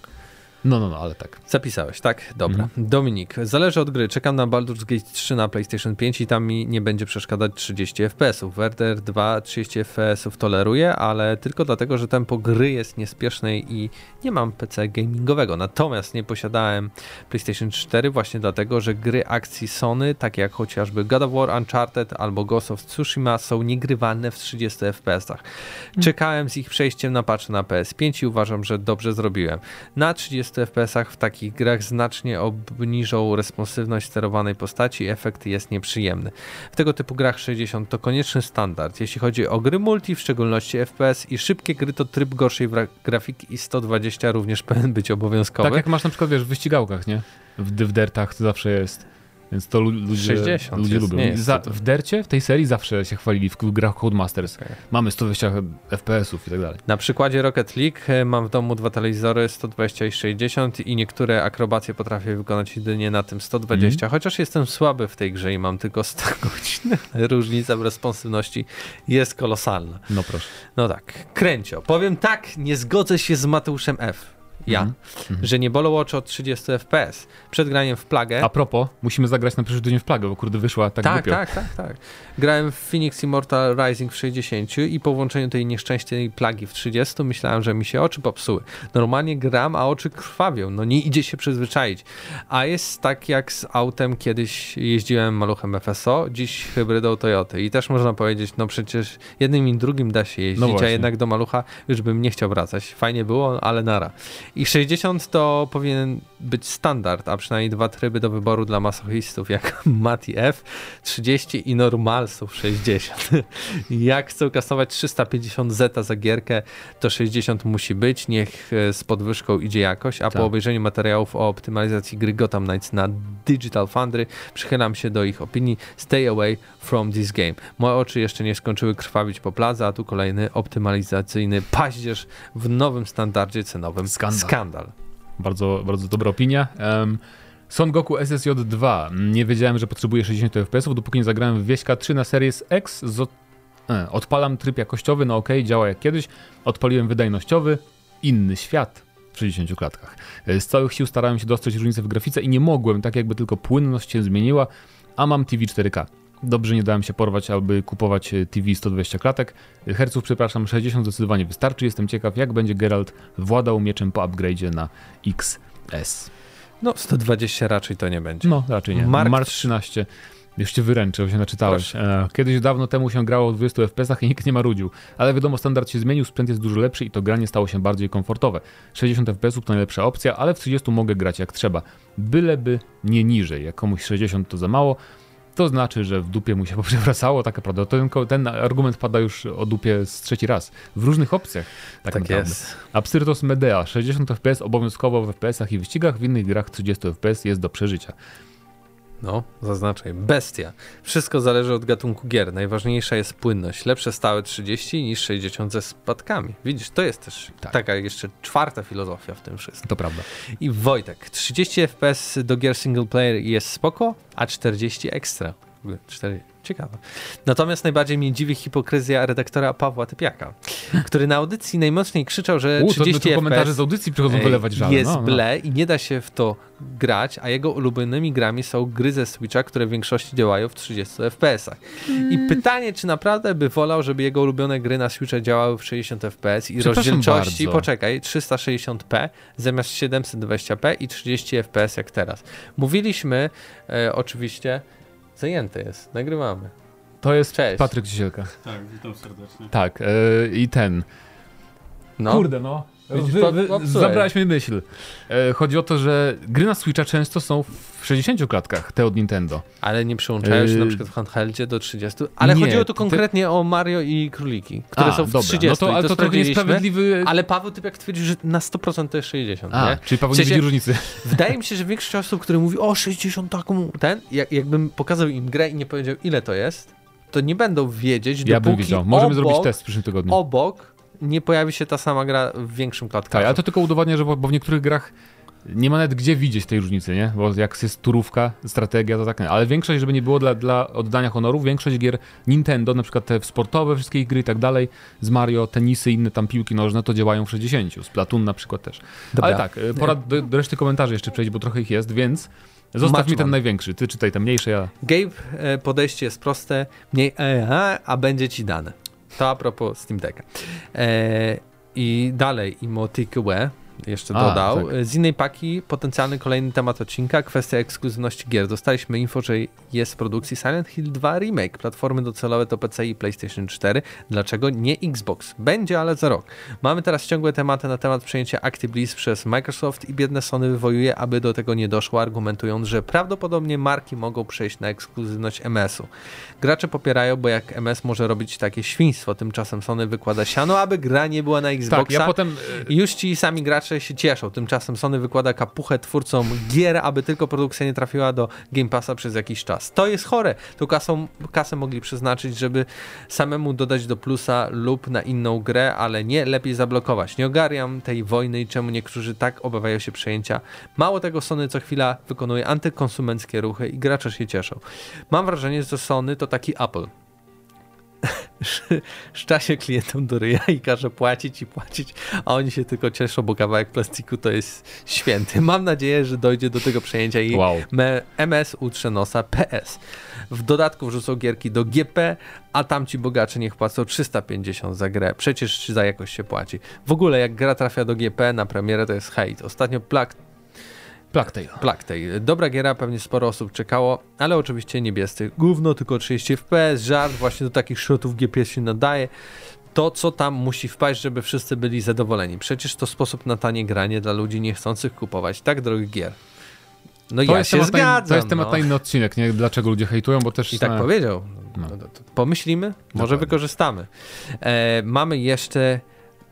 no, no, no, ale tak. Zapisałeś, tak? Dobra. Mhm. Dominik, zależy od gry. Czekam na Baldur's Gate 3 na PlayStation 5 i tam mi nie będzie przeszkadzać 30 FPS-ów. RDR 2 30 FPS-ów toleruję, ale tylko dlatego, że tempo gry jest niespieszne i nie mam PC gamingowego. Natomiast nie posiadałem PlayStation 4 właśnie dlatego, że gry akcji Sony, takie jak chociażby God of War, Uncharted albo Ghost of Tsushima są niegrywalne w 30 FPS-ach. Mhm. Czekałem z ich przejściem na patch na PS5 i uważam, że dobrze zrobiłem. Na 30 30 fps w takich grach znacznie obniżą responsywność sterowanej postaci, efekt jest nieprzyjemny. W tego typu grach 60 to konieczny standard. Jeśli chodzi o gry multi, w szczególności FPS i szybkie gry, to tryb gorszej grafiki i 120 również [laughs] powinien być obowiązkowy. Tak jak masz na przykład wiesz, w wyścigałkach, nie? W, w dertach to zawsze jest. Więc to ludzie, 60 ludzie jest, lubią. Za, w Dercie, w tej serii zawsze się chwalili w grach Codemasters. Okay. Mamy 120 FPS-ów i tak dalej. Na przykładzie Rocket League e, mam w domu dwa telewizory 120 i 60 i niektóre akrobacje potrafię wykonać jedynie na tym 120, mm. chociaż jestem słaby w tej grze i mam tylko 100 [laughs] godzin. Różnica w responsywności jest kolosalna. No proszę. No tak. Kręcio. Powiem tak, nie zgodzę się z Mateuszem F ja, mm -hmm. że nie bolą oczy od 30 fps. Przed graniem w plagę. A propos, musimy zagrać na przyszły tydzień w plagę, bo kurde wyszła tak Tak, głupio. tak, tak, tak. Grałem w Phoenix Immortal Rising w 60 i po włączeniu tej nieszczęśliwej plagi w 30 myślałem, że mi się oczy popsuły. Normalnie gram, a oczy krwawią. No nie idzie się przyzwyczaić. A jest tak jak z autem kiedyś jeździłem maluchem FSO, dziś hybrydą Toyota i też można powiedzieć, no przecież jednym i drugim da się jeździć, no a jednak do malucha już bym nie chciał wracać. Fajnie było, ale nara. I 60 to powinien być standard, a przynajmniej dwa tryby do wyboru dla masochistów, jak [laughs] Mati F 30 i Normalsów 60. [laughs] jak chcą kasować 350 zeta za gierkę, to 60 musi być, niech e, z podwyżką idzie jakość, a tak. po obejrzeniu materiałów o optymalizacji gry Gotham Knights na Digital Foundry przychylam się do ich opinii Stay away from this game. Moje oczy jeszcze nie skończyły krwawić po pladze, a tu kolejny optymalizacyjny paździerz w nowym standardzie cenowym. Skandal. Skandal. Bardzo, bardzo dobra opinia. Um, Son Goku SSJ 2. Nie wiedziałem, że potrzebuję 60 fps, dopóki nie zagrałem w Wieśka 3 na Series X. Z... E, odpalam tryb jakościowy, no ok, działa jak kiedyś. Odpaliłem wydajnościowy, inny świat w 60 klatkach. E, z całych sił starałem się dostrzec różnicę w grafice i nie mogłem, tak jakby tylko płynność się zmieniła, a mam TV 4K. Dobrze nie dałem się porwać, aby kupować e, TV 120 klatek. Herców, przepraszam, 60 zdecydowanie wystarczy. Jestem ciekaw, jak będzie Geralt władał mieczem po upgrade'zie na XS. No, 120 raczej to nie będzie. No, raczej nie. Mark, Mark 13. Już cię wyręczył, się naczytałeś. E, kiedyś dawno temu się grało w 20 FPS i nikt nie marudził. Ale wiadomo, standard się zmienił, sprzęt jest dużo lepszy i to granie stało się bardziej komfortowe. 60 FPS to najlepsza opcja, ale w 30 mogę grać jak trzeba. Byleby nie niżej. Jak komuś 60 to za mało, to znaczy, że w dupie mu się [laughs] poprzewracało, tak naprawdę. Ten, ten argument pada już o dupie z trzeci raz. W różnych opcjach. Tak, tak jest. Absyrtos Medea. 60 FPS obowiązkowo w FPS-ach i wyścigach, w innych grach 30 FPS jest do przeżycia. No, zaznaczaj. Bestia. Wszystko zależy od gatunku gier. Najważniejsza jest płynność. Lepsze stałe 30 niż 60 ze spadkami. Widzisz, to jest też tak. taka jeszcze czwarta filozofia w tym wszystkim. To prawda. I Wojtek, 30 FPS do gier single player jest spoko, a 40 ekstra. 40. Ciekawe. Natomiast najbardziej mnie dziwi hipokryzja redaktora Pawła Typiaka, który na audycji najmocniej krzyczał, że U, 30 to, to komentarze z audycji przychodzą wylewać żal. Jest no, no. ble i nie da się w to grać, a jego ulubionymi grami są gry ze Switcha, które w większości działają w 30 FPS-ach. Mm. I pytanie, czy naprawdę by wolał, żeby jego ulubione gry na Switcha działały w 60 FPS i rozdzielczości, bardzo. poczekaj, 360p zamiast 720p i 30 FPS jak teraz. Mówiliśmy e, oczywiście Zajęte jest, nagrywamy. To jest Cześć. Patryk Ciesielka. Tak, witam serdecznie. Tak, yy, i ten. No. Kurde, no. Wy, zabrałeś mi myśl. E, chodzi o to, że gry na Switcha często są w 60 klatkach, te od Nintendo. Ale nie przyłączają się e... na przykład w handheldzie do 30. Ale nie, chodziło tu konkretnie te... o Mario i króliki, które A, są w dobra. 30. No to, ale to, to trochę niesprawiedliwy... Ale Paweł jak twierdzi, że na 100% to jest 60. A, nie? czyli Paweł w sensie, nie widzi różnicy. [laughs] Wydaje mi się, że większość osób, które mówi o 60 taką, ten, jak, jakbym pokazał im grę i nie powiedział ile to jest, to nie będą wiedzieć, ja dopóki bym widział. Możemy obok, zrobić test w przyszłym tygodniu. Obok nie pojawi się ta sama gra w większym klatkarzu. Tak, ale to tylko udowadnia, że bo, bo w niektórych grach nie ma nawet gdzie widzieć tej różnicy, nie? Bo jak jest turówka, strategia, to tak nie. Ale większość, żeby nie było dla, dla oddania honoru, większość gier Nintendo, na przykład te sportowe, wszystkie gry i tak dalej, z Mario, tenisy, inne tam piłki nożne, to działają w 60. Splatoon na przykład też. Dobra. Ale tak, e, pora do, do reszty komentarzy jeszcze przejść, bo trochę ich jest, więc Zostaw mi ten największy, ty czytaj te mniejsze, ja... Gabe, e, podejście jest proste, mniej e, a będzie ci dane. To a propos Steam Decka. E, I dalej, Emotique jeszcze A, dodał. Tak. Z innej paki potencjalny kolejny temat odcinka, kwestia ekskluzywności gier. Dostaliśmy info, że jest w produkcji Silent Hill 2 Remake. Platformy docelowe to PC i PlayStation 4. Dlaczego nie Xbox? Będzie, ale za rok. Mamy teraz ciągłe tematy na temat przejęcia ActiBliss przez Microsoft i biedne Sony wywołuje, aby do tego nie doszło, argumentując, że prawdopodobnie marki mogą przejść na ekskluzywność MS-u. Gracze popierają, bo jak MS może robić takie świństwo, tymczasem Sony wykłada siano, aby gra nie była na Xboxa. Tak, ja potem... I już ci sami gracze gracze się cieszą. Tymczasem Sony wykłada kapuchę twórcom gier, aby tylko produkcja nie trafiła do Game Passa przez jakiś czas. To jest chore. Tu kasą, kasę mogli przeznaczyć, żeby samemu dodać do plusa lub na inną grę, ale nie lepiej zablokować. Nie ogarniam tej wojny i czemu niektórzy tak obawiają się przejęcia. Mało tego, Sony co chwila wykonuje antykonsumenckie ruchy i gracze się cieszą. Mam wrażenie, że Sony to taki Apple [laughs] szczasie klientom do ryja i każe płacić i płacić, a oni się tylko cieszą, bo kawałek plastiku to jest święty. Mam nadzieję, że dojdzie do tego przejęcia i wow. MS utrze nosa PS. W dodatku wrzucą gierki do GP, a tamci bogacze niech płacą 350 za grę. Przecież za jakość się płaci. W ogóle jak gra trafia do GP na premierę to jest hejt. Ostatnio Plak Plaktail. Plaktail. Dobra giera, pewnie sporo osób czekało, ale oczywiście niebiescy. Gówno, tylko 30 FPS, żart, właśnie do takich shotów GPS się nadaje. to, co tam musi wpaść, żeby wszyscy byli zadowoleni. Przecież to sposób na tanie granie dla ludzi niechcących kupować tak drogich gier. No to ja jest się na, zgadzam. To jest temat no. na inny odcinek, nie? Dlaczego ludzie hejtują, bo też... I tak e, powiedział. No. No. Pomyślimy, może Dokładnie. wykorzystamy. E, mamy jeszcze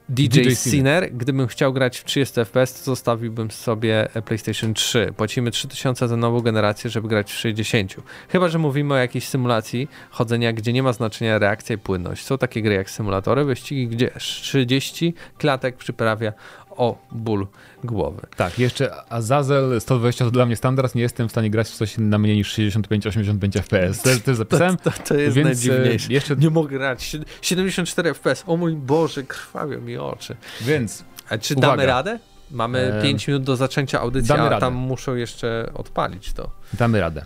DJ, DJ Sinner. Gdybym chciał grać w 30 FPS, to zostawiłbym sobie e, PlayStation 3. Płacimy 3000 za nową generację, żeby grać w 60. Chyba, że mówimy o jakiejś symulacji chodzenia, gdzie nie ma znaczenia reakcja i płynność. Są takie gry jak symulatory, wyścigi, gdzie 30 klatek przyprawia o ból głowy. Tak, jeszcze Azazel 120 to dla mnie standard, nie jestem w stanie grać w coś na mniej niż 65-85 FPS. Też, też zapisałem. To, to jest Więc, e, najdziwniejsze. jeszcze- Nie mogę grać. Sie- 74 FPS. O mój Boże, krwawią mi oczy. Więc A czy Uwaga. damy radę? Mamy Em, 5 minut do zaczęcia audycji, damy a radę. tam muszą jeszcze odpalić to. damy radę.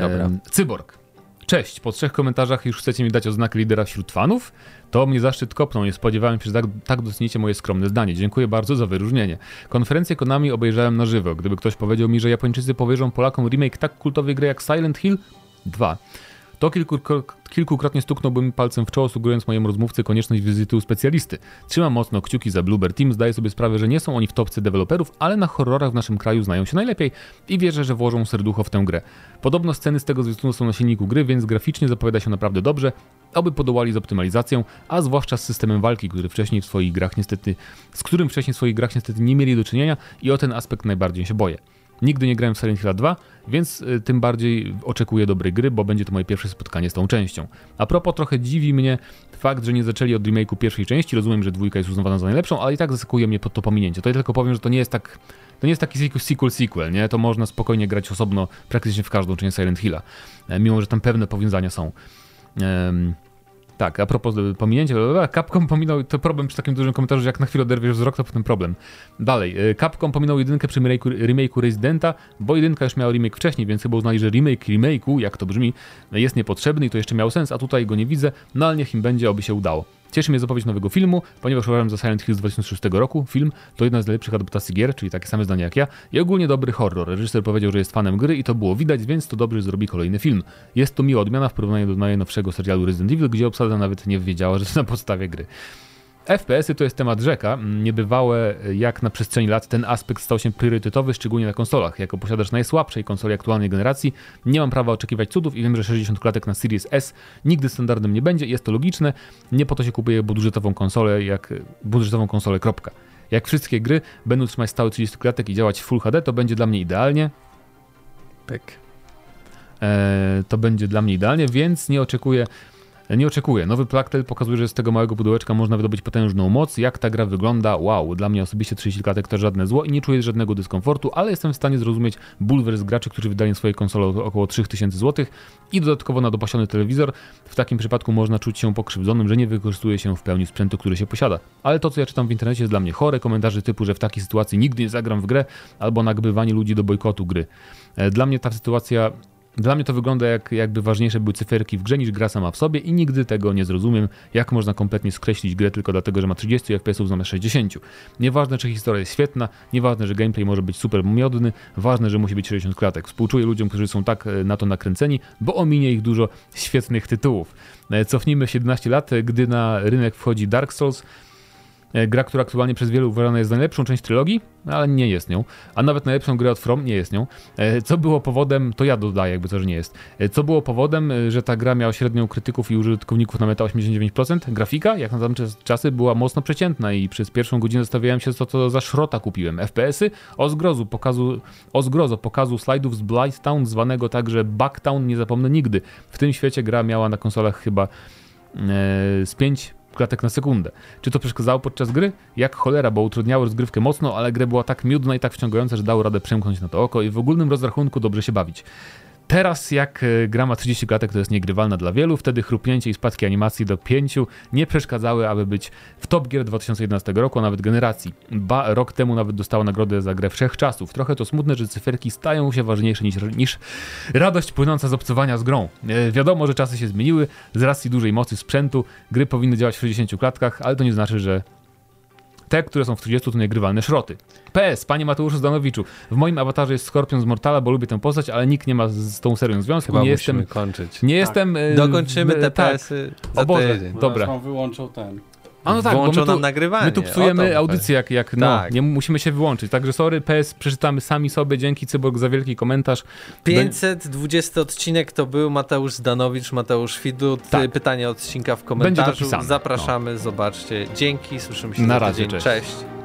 Dobra. Cyborg. Cześć, po trzech komentarzach już chcecie mi dać oznakę lidera wśród fanów? To mnie zaszczyt kopnął, nie spodziewałem się, że tak, tak docenicie moje skromne zdanie. Dziękuję bardzo za wyróżnienie. Konferencję Konami obejrzałem na żywo. Gdyby ktoś powiedział mi, że Japończycy powierzą Polakom remake tak kultowej gry jak Silent Hill 2, to kilku, kilkukrotnie stuknąłbym palcem w czoło, sugerując mojemu rozmówcy konieczność wizyty u specjalisty. Trzymam mocno kciuki za Bluebird Team, zdaję sobie sprawę, że nie są oni w topce deweloperów, ale na horrorach w naszym kraju znają się najlepiej i wierzę, że włożą serducho w tę grę. Podobno sceny z tego zwiastunu są na silniku gry, więc graficznie zapowiada się naprawdę dobrze, oby podołali z optymalizacją, a zwłaszcza z systemem walki, który wcześniej w swoich grach niestety, z którym wcześniej w swoich grach niestety nie mieli do czynienia i o ten aspekt najbardziej się boję. Nigdy nie grałem w Silent Hill 2, więc y, tym bardziej oczekuję dobrej gry, bo będzie to moje pierwsze spotkanie z tą częścią. A propos, trochę dziwi mnie fakt, że nie zaczęli od remake'u pierwszej części. Rozumiem, że dwójka jest uznawana za najlepszą, ale i tak zaskakuje mnie pod to pominięcie. To ja tylko powiem, że to nie jest tak. To nie jest taki sequel, sequel, sequel, nie? To można spokojnie grać osobno praktycznie w każdą część Silent Hilla, e, mimo że tam pewne powiązania są. Em, tak, a propos e, pominięcia, Capcom pominął, to problem przy takim dużym komentarzu, jak na chwilę oderwiesz wzrok, to potem problem. Dalej, e, Capcom pominął jedynkę przy remake'u, remake'u Residenta, bo jedynka już miała remake wcześniej, więc chyba uznali, że remake remake'u, jak to brzmi, jest niepotrzebny i to jeszcze miał sens, a tutaj go nie widzę, no ale niech im będzie, oby się udało. Cieszy mnie zapowiedź nowego filmu, ponieważ uważam, że Silent Hill z 2006 roku film to jedna z najlepszych adaptacji gier, czyli takie same zdania jak ja, i ogólnie dobry horror. Reżyser powiedział, że jest fanem gry i to było widać, więc to dobrze, zrobi kolejny film. Jest to miła odmiana w porównaniu do najnowszego serialu Resident Evil, gdzie obsada nawet nie wiedziała, że to [laughs] na podstawie gry. FPS-y to jest temat rzeka. Niebywałe jak na przestrzeni lat ten aspekt stał się priorytetowy, szczególnie na konsolach. Jako posiadacz najsłabszej konsoli aktualnej generacji, nie mam prawa oczekiwać cudów i wiem, że 60 klatek na Series S nigdy standardem nie będzie. Jest to logiczne. Nie po to się kupuje budżetową konsolę, jak budżetową konsolę. Kropka. Jak wszystkie gry będą trzymać stałe 30 klatek i działać w Full HD, to będzie dla mnie idealnie. Pyk. E, to będzie dla mnie idealnie, więc nie oczekuję. Nie oczekuję. Nowy Plactel pokazuje, że z tego małego pudełeczka można wydobyć potężną moc. Jak ta gra wygląda? Wow. Dla mnie osobiście 30 klatek to żadne zło i nie czuję żadnego dyskomfortu, ale jestem w stanie zrozumieć bulwer z graczy, którzy wydają swoje konsole około 3000 zł i dodatkowo na dopasiony telewizor. W takim przypadku można czuć się pokrzywdzonym, że nie wykorzystuje się w pełni sprzętu, który się posiada. Ale to, co ja czytam w internecie jest dla mnie chore. Komentarze typu, że w takiej sytuacji nigdy nie zagram w grę albo nagrywanie ludzi do bojkotu gry. E, Dla mnie ta sytuacja dla mnie to wygląda jak, jakby ważniejsze były cyferki w grze niż gra sama w sobie i nigdy tego nie zrozumiem, jak można kompletnie skreślić grę tylko dlatego, że ma 30 FPS zamiast 60. Nieważne, czy historia jest świetna, nieważne, że gameplay może być super miodny, ważne, że musi być 60 klatek. Współczuję ludziom, którzy są tak e, na to nakręceni, bo ominie ich dużo świetnych tytułów. E, Cofnijmy 17 lat, e, gdy na rynek wchodzi Dark Souls, Gra, która aktualnie przez wielu uważana jest za najlepszą część trylogii, ale nie jest nią. A nawet najlepszą grę od From nie jest nią. E, Co było powodem, to ja dodaję, jakby to, że nie jest. E, Co było powodem, e, że ta gra miała średnią krytyków i użytkowników na meta 89%? Grafika, jak na tamte czasy, była mocno przeciętna i przez pierwszą godzinę zastanawiałem się, co to za szrota kupiłem. FPS-y o zgrozu, pokazu, o zgrozo pokazu slajdów z Blighttown, zwanego także Bucktown, nie zapomnę nigdy. W tym świecie gra miała na konsolach chyba e, z 5 klatek na sekundę. Czy to przeszkadzało podczas gry? Jak cholera, bo utrudniało rozgrywkę mocno, ale gra była tak miódna i tak wciągająca, że dało radę przemknąć na to oko i w ogólnym rozrachunku dobrze się bawić. Teraz jak e, gra ma 30 klatek, to jest niegrywalna dla wielu, wtedy chrupnięcie i spadki animacji do 5 nie przeszkadzały, aby być w top gier 2011 roku, a nawet generacji. Ba, rok temu nawet dostała nagrodę za grę wszechczasów. Trochę to smutne, że cyferki stają się ważniejsze niż, niż radość płynąca z obcowania z grą. E, wiadomo, że czasy się zmieniły, z racji dużej mocy sprzętu, gry powinny działać w 60 klatkach, ale to nie znaczy, że te, które są w 30 to niegrywalne szroty. PS, panie Mateuszu Zdanowiczu, w moim awatarze jest Skorpion z Mortala, bo lubię tę postać, ale nikt nie ma z, tą serią związku. Chyba nie musimy jestem, kończyć. nie jestem... e, Dokończymy te tak. PS-y O za Boże. tydzień. Dobra. Dobra. wyłączył ten. A no tak, bo włączą my tu, nagrywanie. my tu psujemy audycję, jak, jak no, Tak. nie musimy się wyłączyć. Także sorry, PS, przeczytamy sami sobie. Dzięki Cyborg za wielki komentarz. 520 odcinek to był Mateusz Zdanowicz, Mateusz Widut. Tak. Pytanie odcinka w Będzie komentarzu. dopisane, Zapraszamy, zobaczcie. Dzięki, słyszymy się Na razie, tydzień. cześć. cześć.